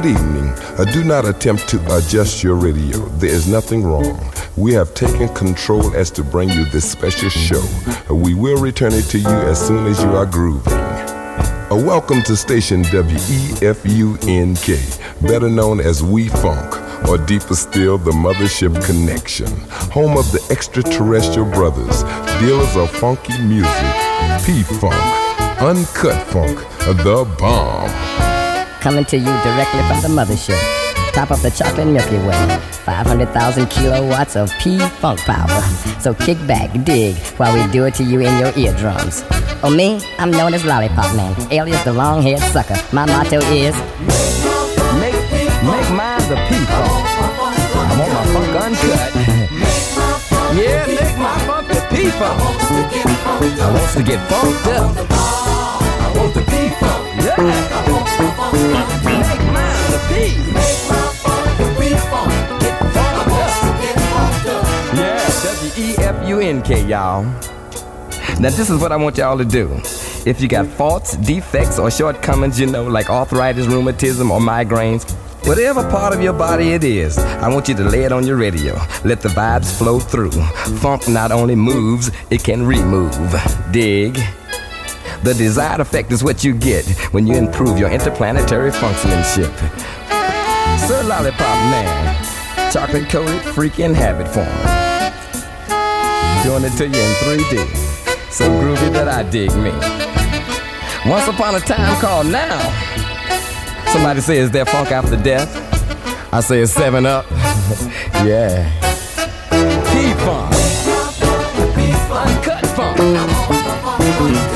Good evening. Uh, do not attempt to adjust your radio. There is nothing wrong. We have taken control as to bring you this special show. Uh, we will return it to you as soon as you are grooving. Uh, welcome to station WEFUNK, better known as We Funk, or deeper still, the Mothership Connection, home of the extraterrestrial brothers, dealers of funky music, P Funk, Uncut Funk, the bomb. Coming to you directly from the mothership. Top of the chocolate Milky Way. 500,000 kilowatts of P-Funk power. So kick back, dig, while we do it to you in your eardrums. Oh, me? I'm known as Lollipop Man, alias the long-haired sucker. My motto is... Make, make mine the P-Funk. I want my funk uncut. yeah, make my funk the P-Funk. I want to get funked up. I want the P-Funk. Yeah. W-E-F-U-N-K, y'all. Now, this is what I want y'all to do. If you got faults, defects, or shortcomings, you know, like arthritis, rheumatism, or migraines, whatever part of your body it is, I want you to lay it on your radio. Let the vibes flow through. Funk not only moves, it can remove. Dig. The desired effect is what you get when you improve your interplanetary functionship. Sir lollipop man. Chocolate coated freaking habit former. Doing it to you in 3D. So groovy that I dig me. Once upon a time called now. Somebody says they're funk after death. I say it's seven up. yeah. Uncut funk. Uncut. I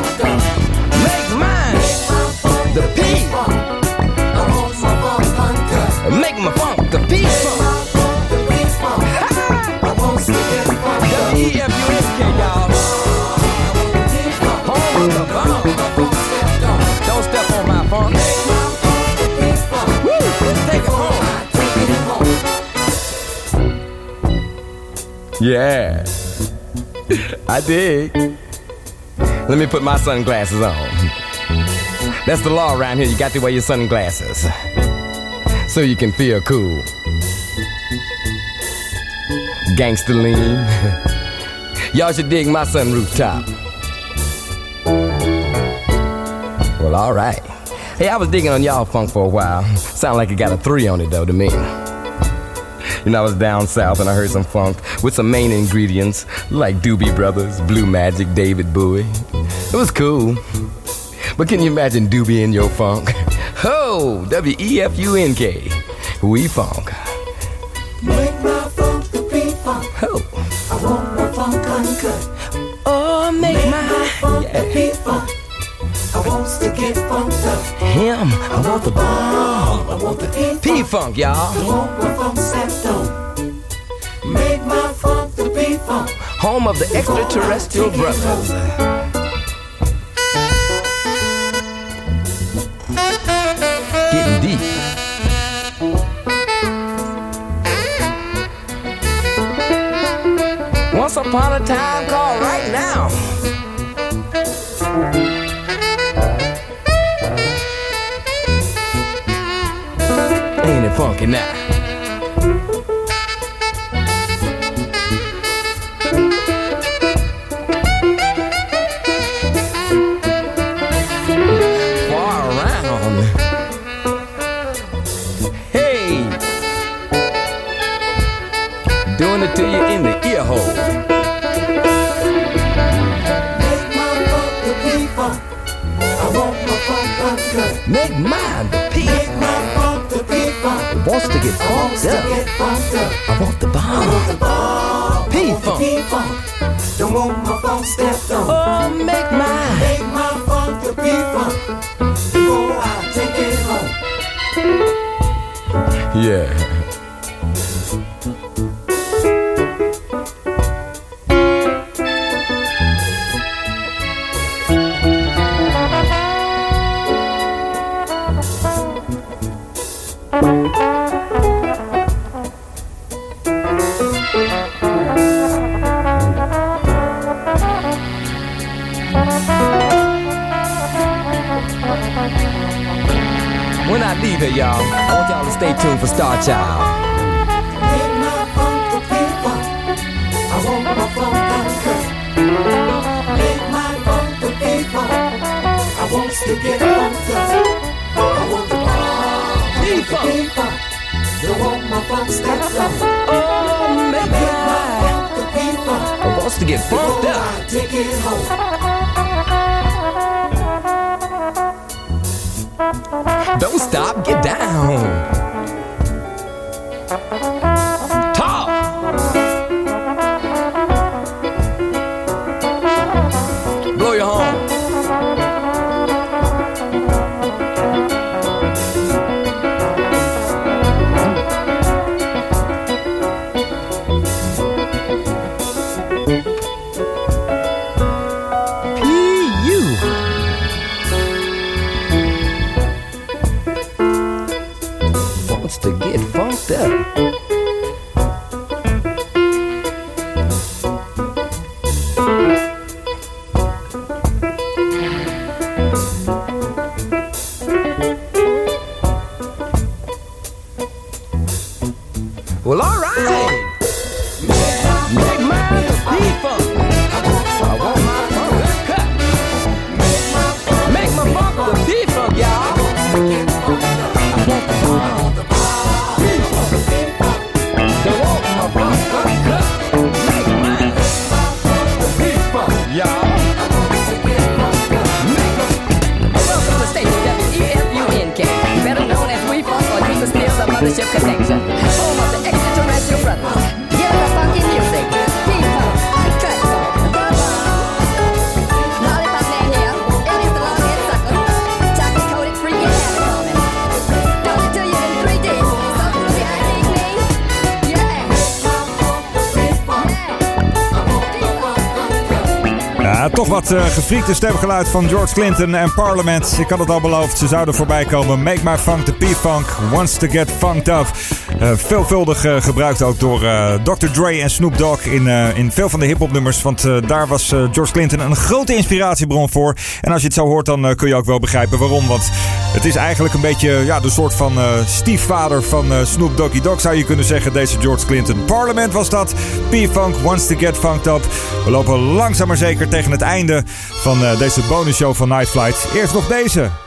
Yeah, I dig. Let me put my sunglasses on. That's the law around here. You got to wear your sunglasses so you can feel cool. Gangster lean. Y'all should dig my sunroof top. Well, all right. Hey, I was digging on y'all funk for a while. Sound like it got a three on it though to me. You know, I was down south and I heard some funk with some main ingredients like Doobie Brothers, Blue Magic, David Bowie. It was cool. But can you imagine Doobie in your funk? Ho! W E F U N K. We funk. Make my funk the P-funk. Ho! I want my funk uncut. Oh, make, my funk the P-funk. I want to get funked up. Him. I want the bomb. I want the P-funk. Y'all. I want my funk stepped on. My funk the P-funk. Home of the extraterrestrial brothers. Getting deep. Once upon a time called right now. Ain't it funky now? Make mine the P. Make my funk the P-funk. Wants to get I funked up. get funked up. I want the I bomb. want the bomb. P-funk. P-funk. Don't want my funk stepped on. Oh, make mine. Make my funk the P-funk. Before I take it home. Yeah. Wat uh, gefriekte stemgeluid van George Clinton en Parliament. Ik had het al beloofd, ze zouden voorbij komen. Make my funk the P-Funk, wants to get funked up. Uh, veelvuldig uh, gebruikt ook door Dr. Dre en Snoop Dogg in, in veel van de hip-hop nummers. Want daar was George Clinton een grote inspiratiebron voor. En als je het zo hoort, dan kun je ook wel begrijpen waarom. Want het is eigenlijk een beetje ja, de soort van stiefvader van Snoop Doggy Dogg, zou je kunnen zeggen. Deze George Clinton. Parliament was dat. P-Funk, wants to get funked up. We lopen langzaam maar zeker tegen het einde van uh, deze bonusshow van Night Flight. Eerst nog deze.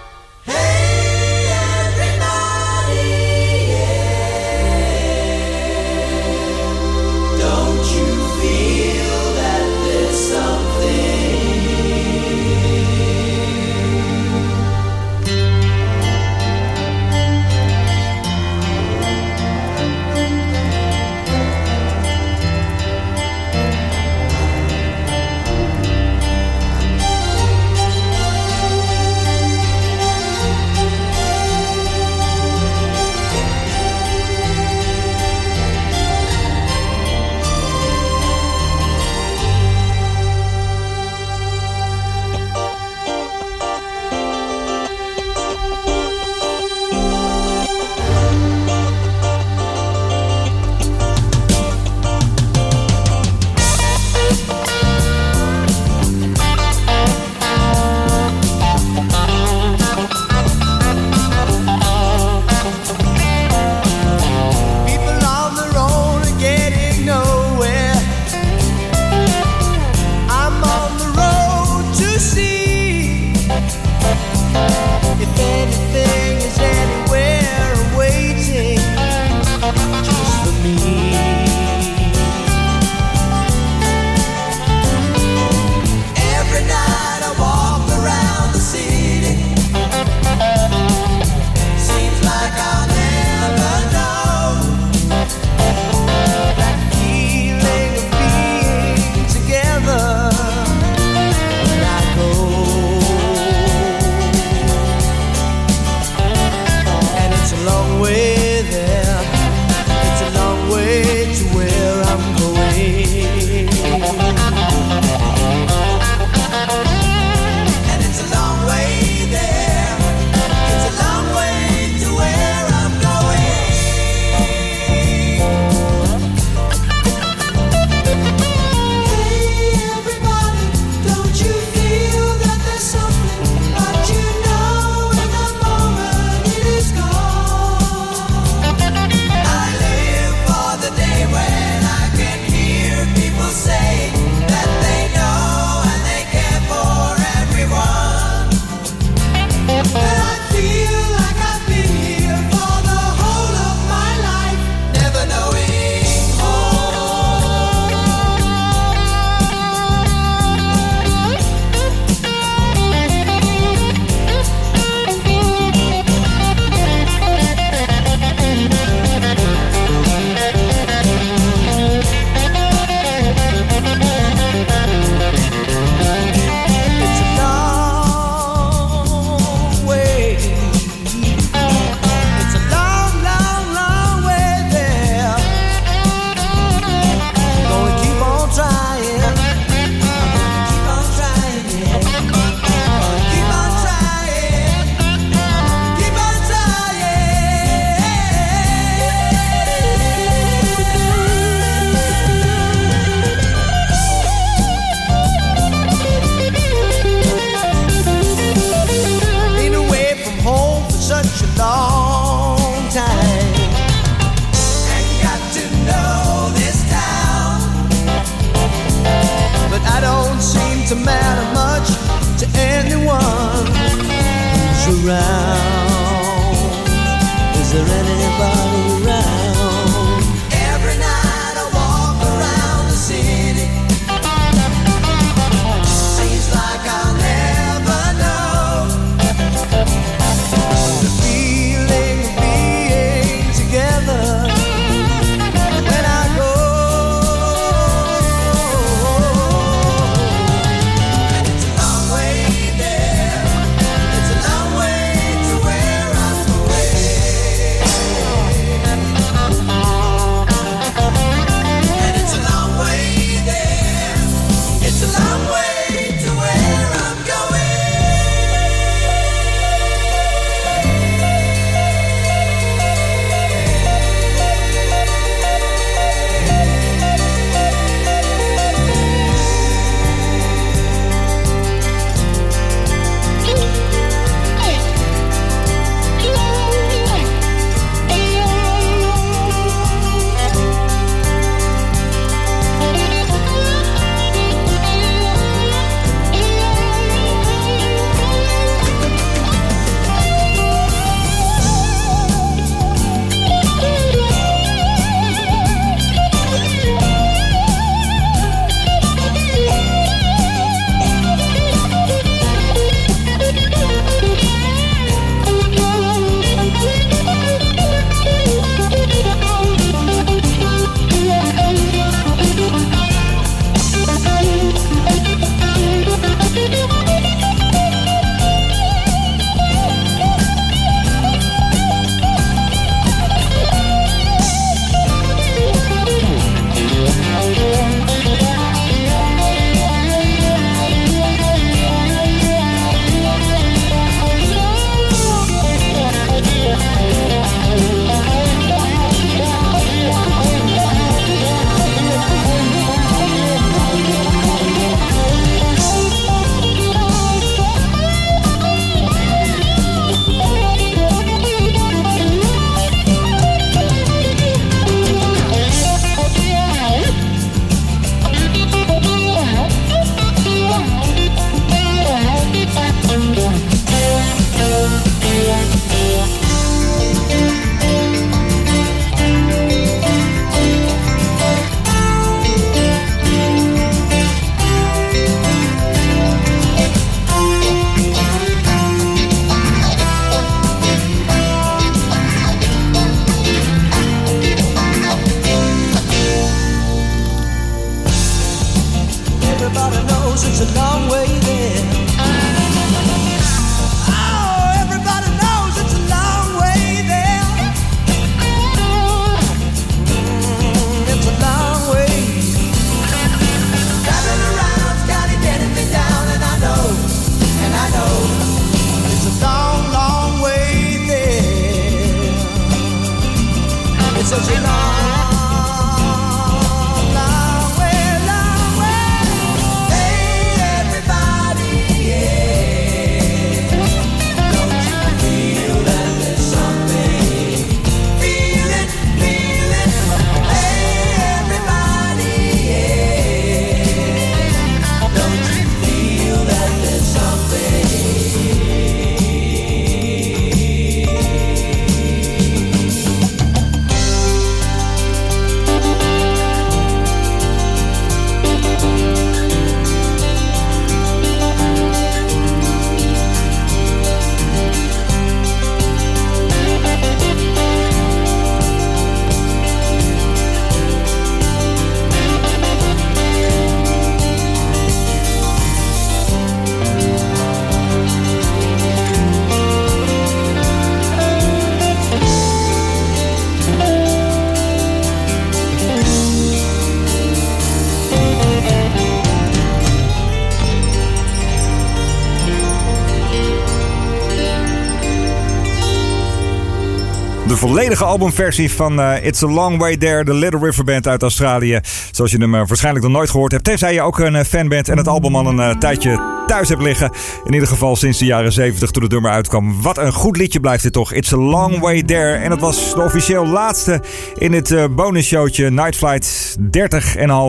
Volledige albumversie van eh, It's a Long Way There, de Little River Band uit Australië. Zoals je hem eh, waarschijnlijk nog nooit gehoord hebt. Tenzij je ook een eh, fan bent en het album al een tijdje thuis hebt liggen. In ieder geval sinds de jaren 70 toen het nummer uitkwam. Wat een goed liedje blijft dit toch. It's a Long Way There. En dat was de officieel laatste in het bonusshowtje Night Flight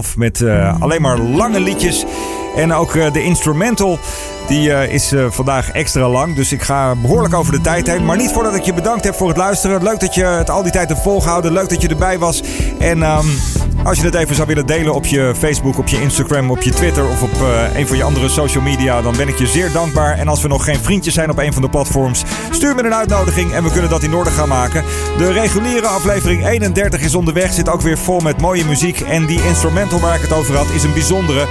30,5. Met alleen maar lange liedjes. En ook de instrumental Die eh, is eh, vandaag extra lang, dus ik ga behoorlijk over de tijd heen. Maar niet voordat ik je bedankt heb voor het luisteren. Leuk dat je het al die tijd hebt volgehouden. Leuk dat je erbij was. En ehm, als je het even zou willen delen op je Facebook, op je Instagram, op je Twitter of op eh, een van je andere social media, dan ben ik je zeer dankbaar. En als we nog geen vriendjes zijn op een van de platforms, stuur me een uitnodiging en we kunnen dat in orde gaan maken. De reguliere aflevering 31 is onderweg, zit ook weer vol met mooie muziek. En die instrumental waar ik het over had is een bijzondere.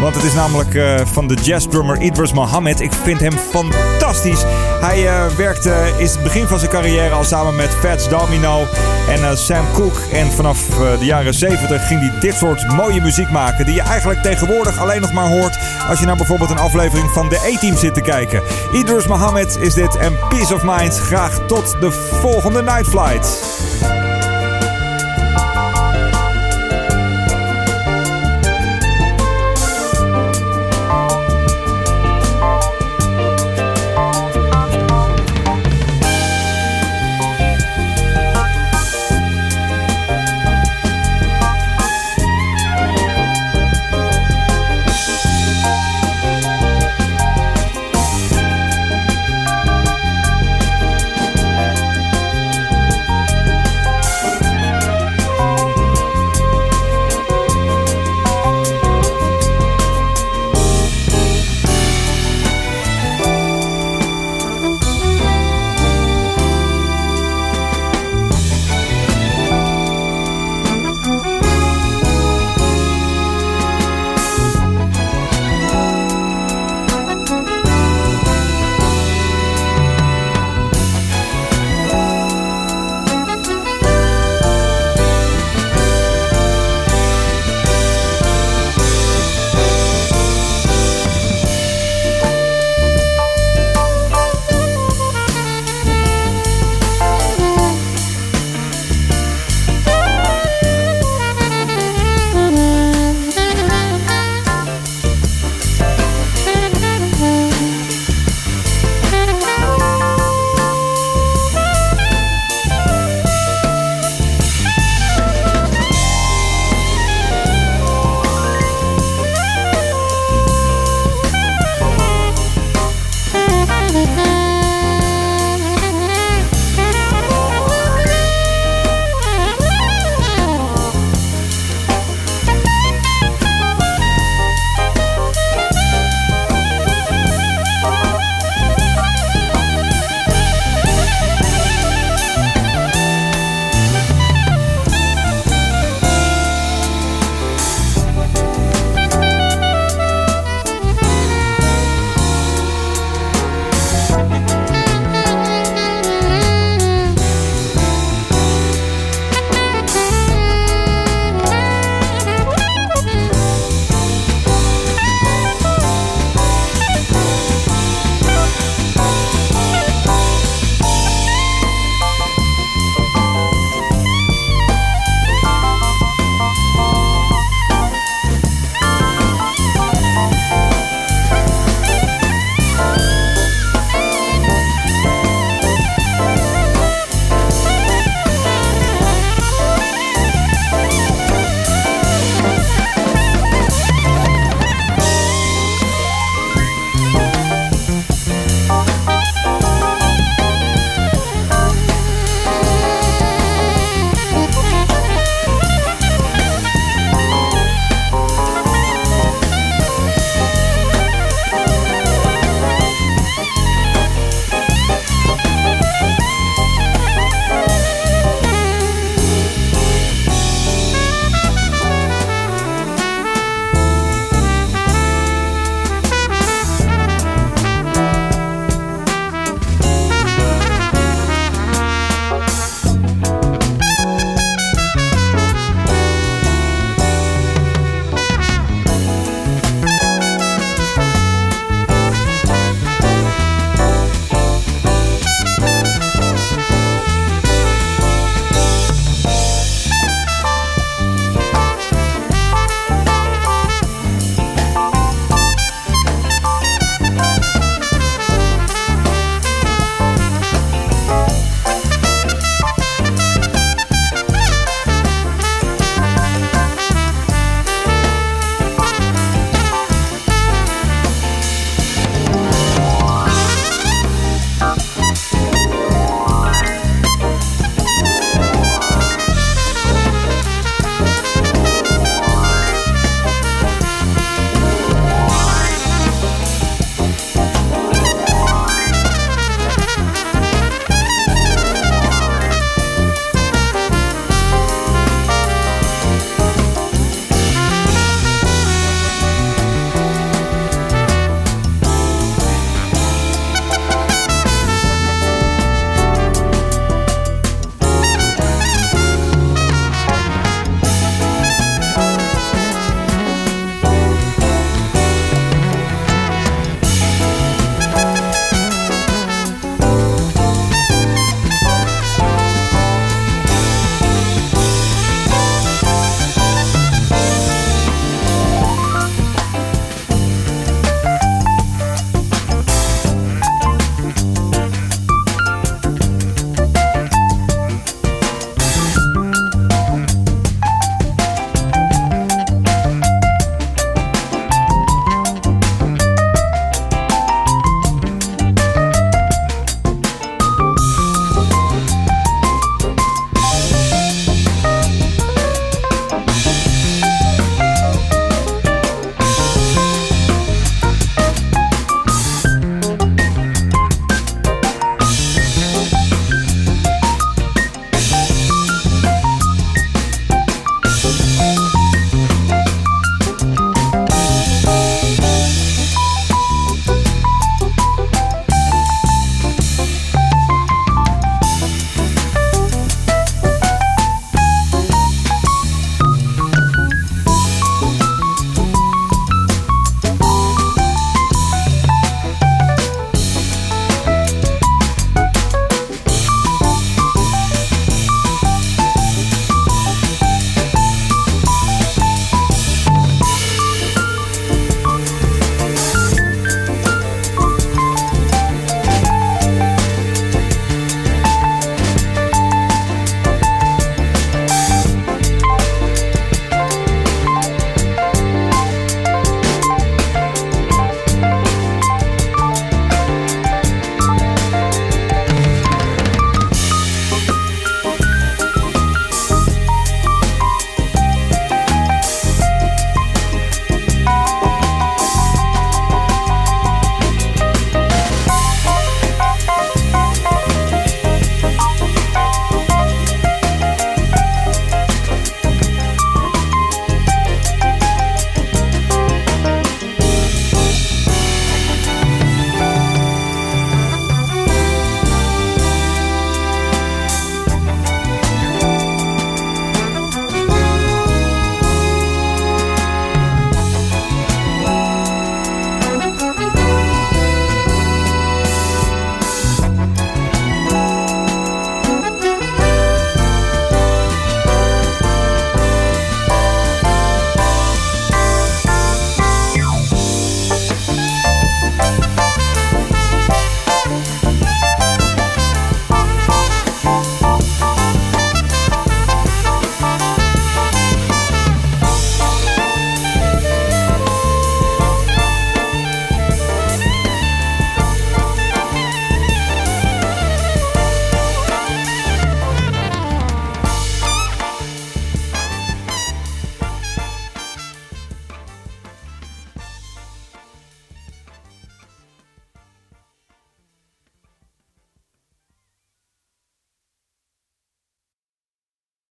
Want het is namelijk eh, van de jazzdrummer Idris Mohammed. Ik vind hem fantastisch. Hij eh, werkte, is het begin van zijn carrière al samen met Fats Domino en eh, Sam Cooke. En vanaf de jaren 70 ging hij dit soort mooie muziek maken. Die je eigenlijk tegenwoordig alleen nog maar hoort als je naar bijvoorbeeld een aflevering van de A-Team zit te kijken. Idris Mohammed is dit en Peace of Mind. Graag tot de volgende Night Flight.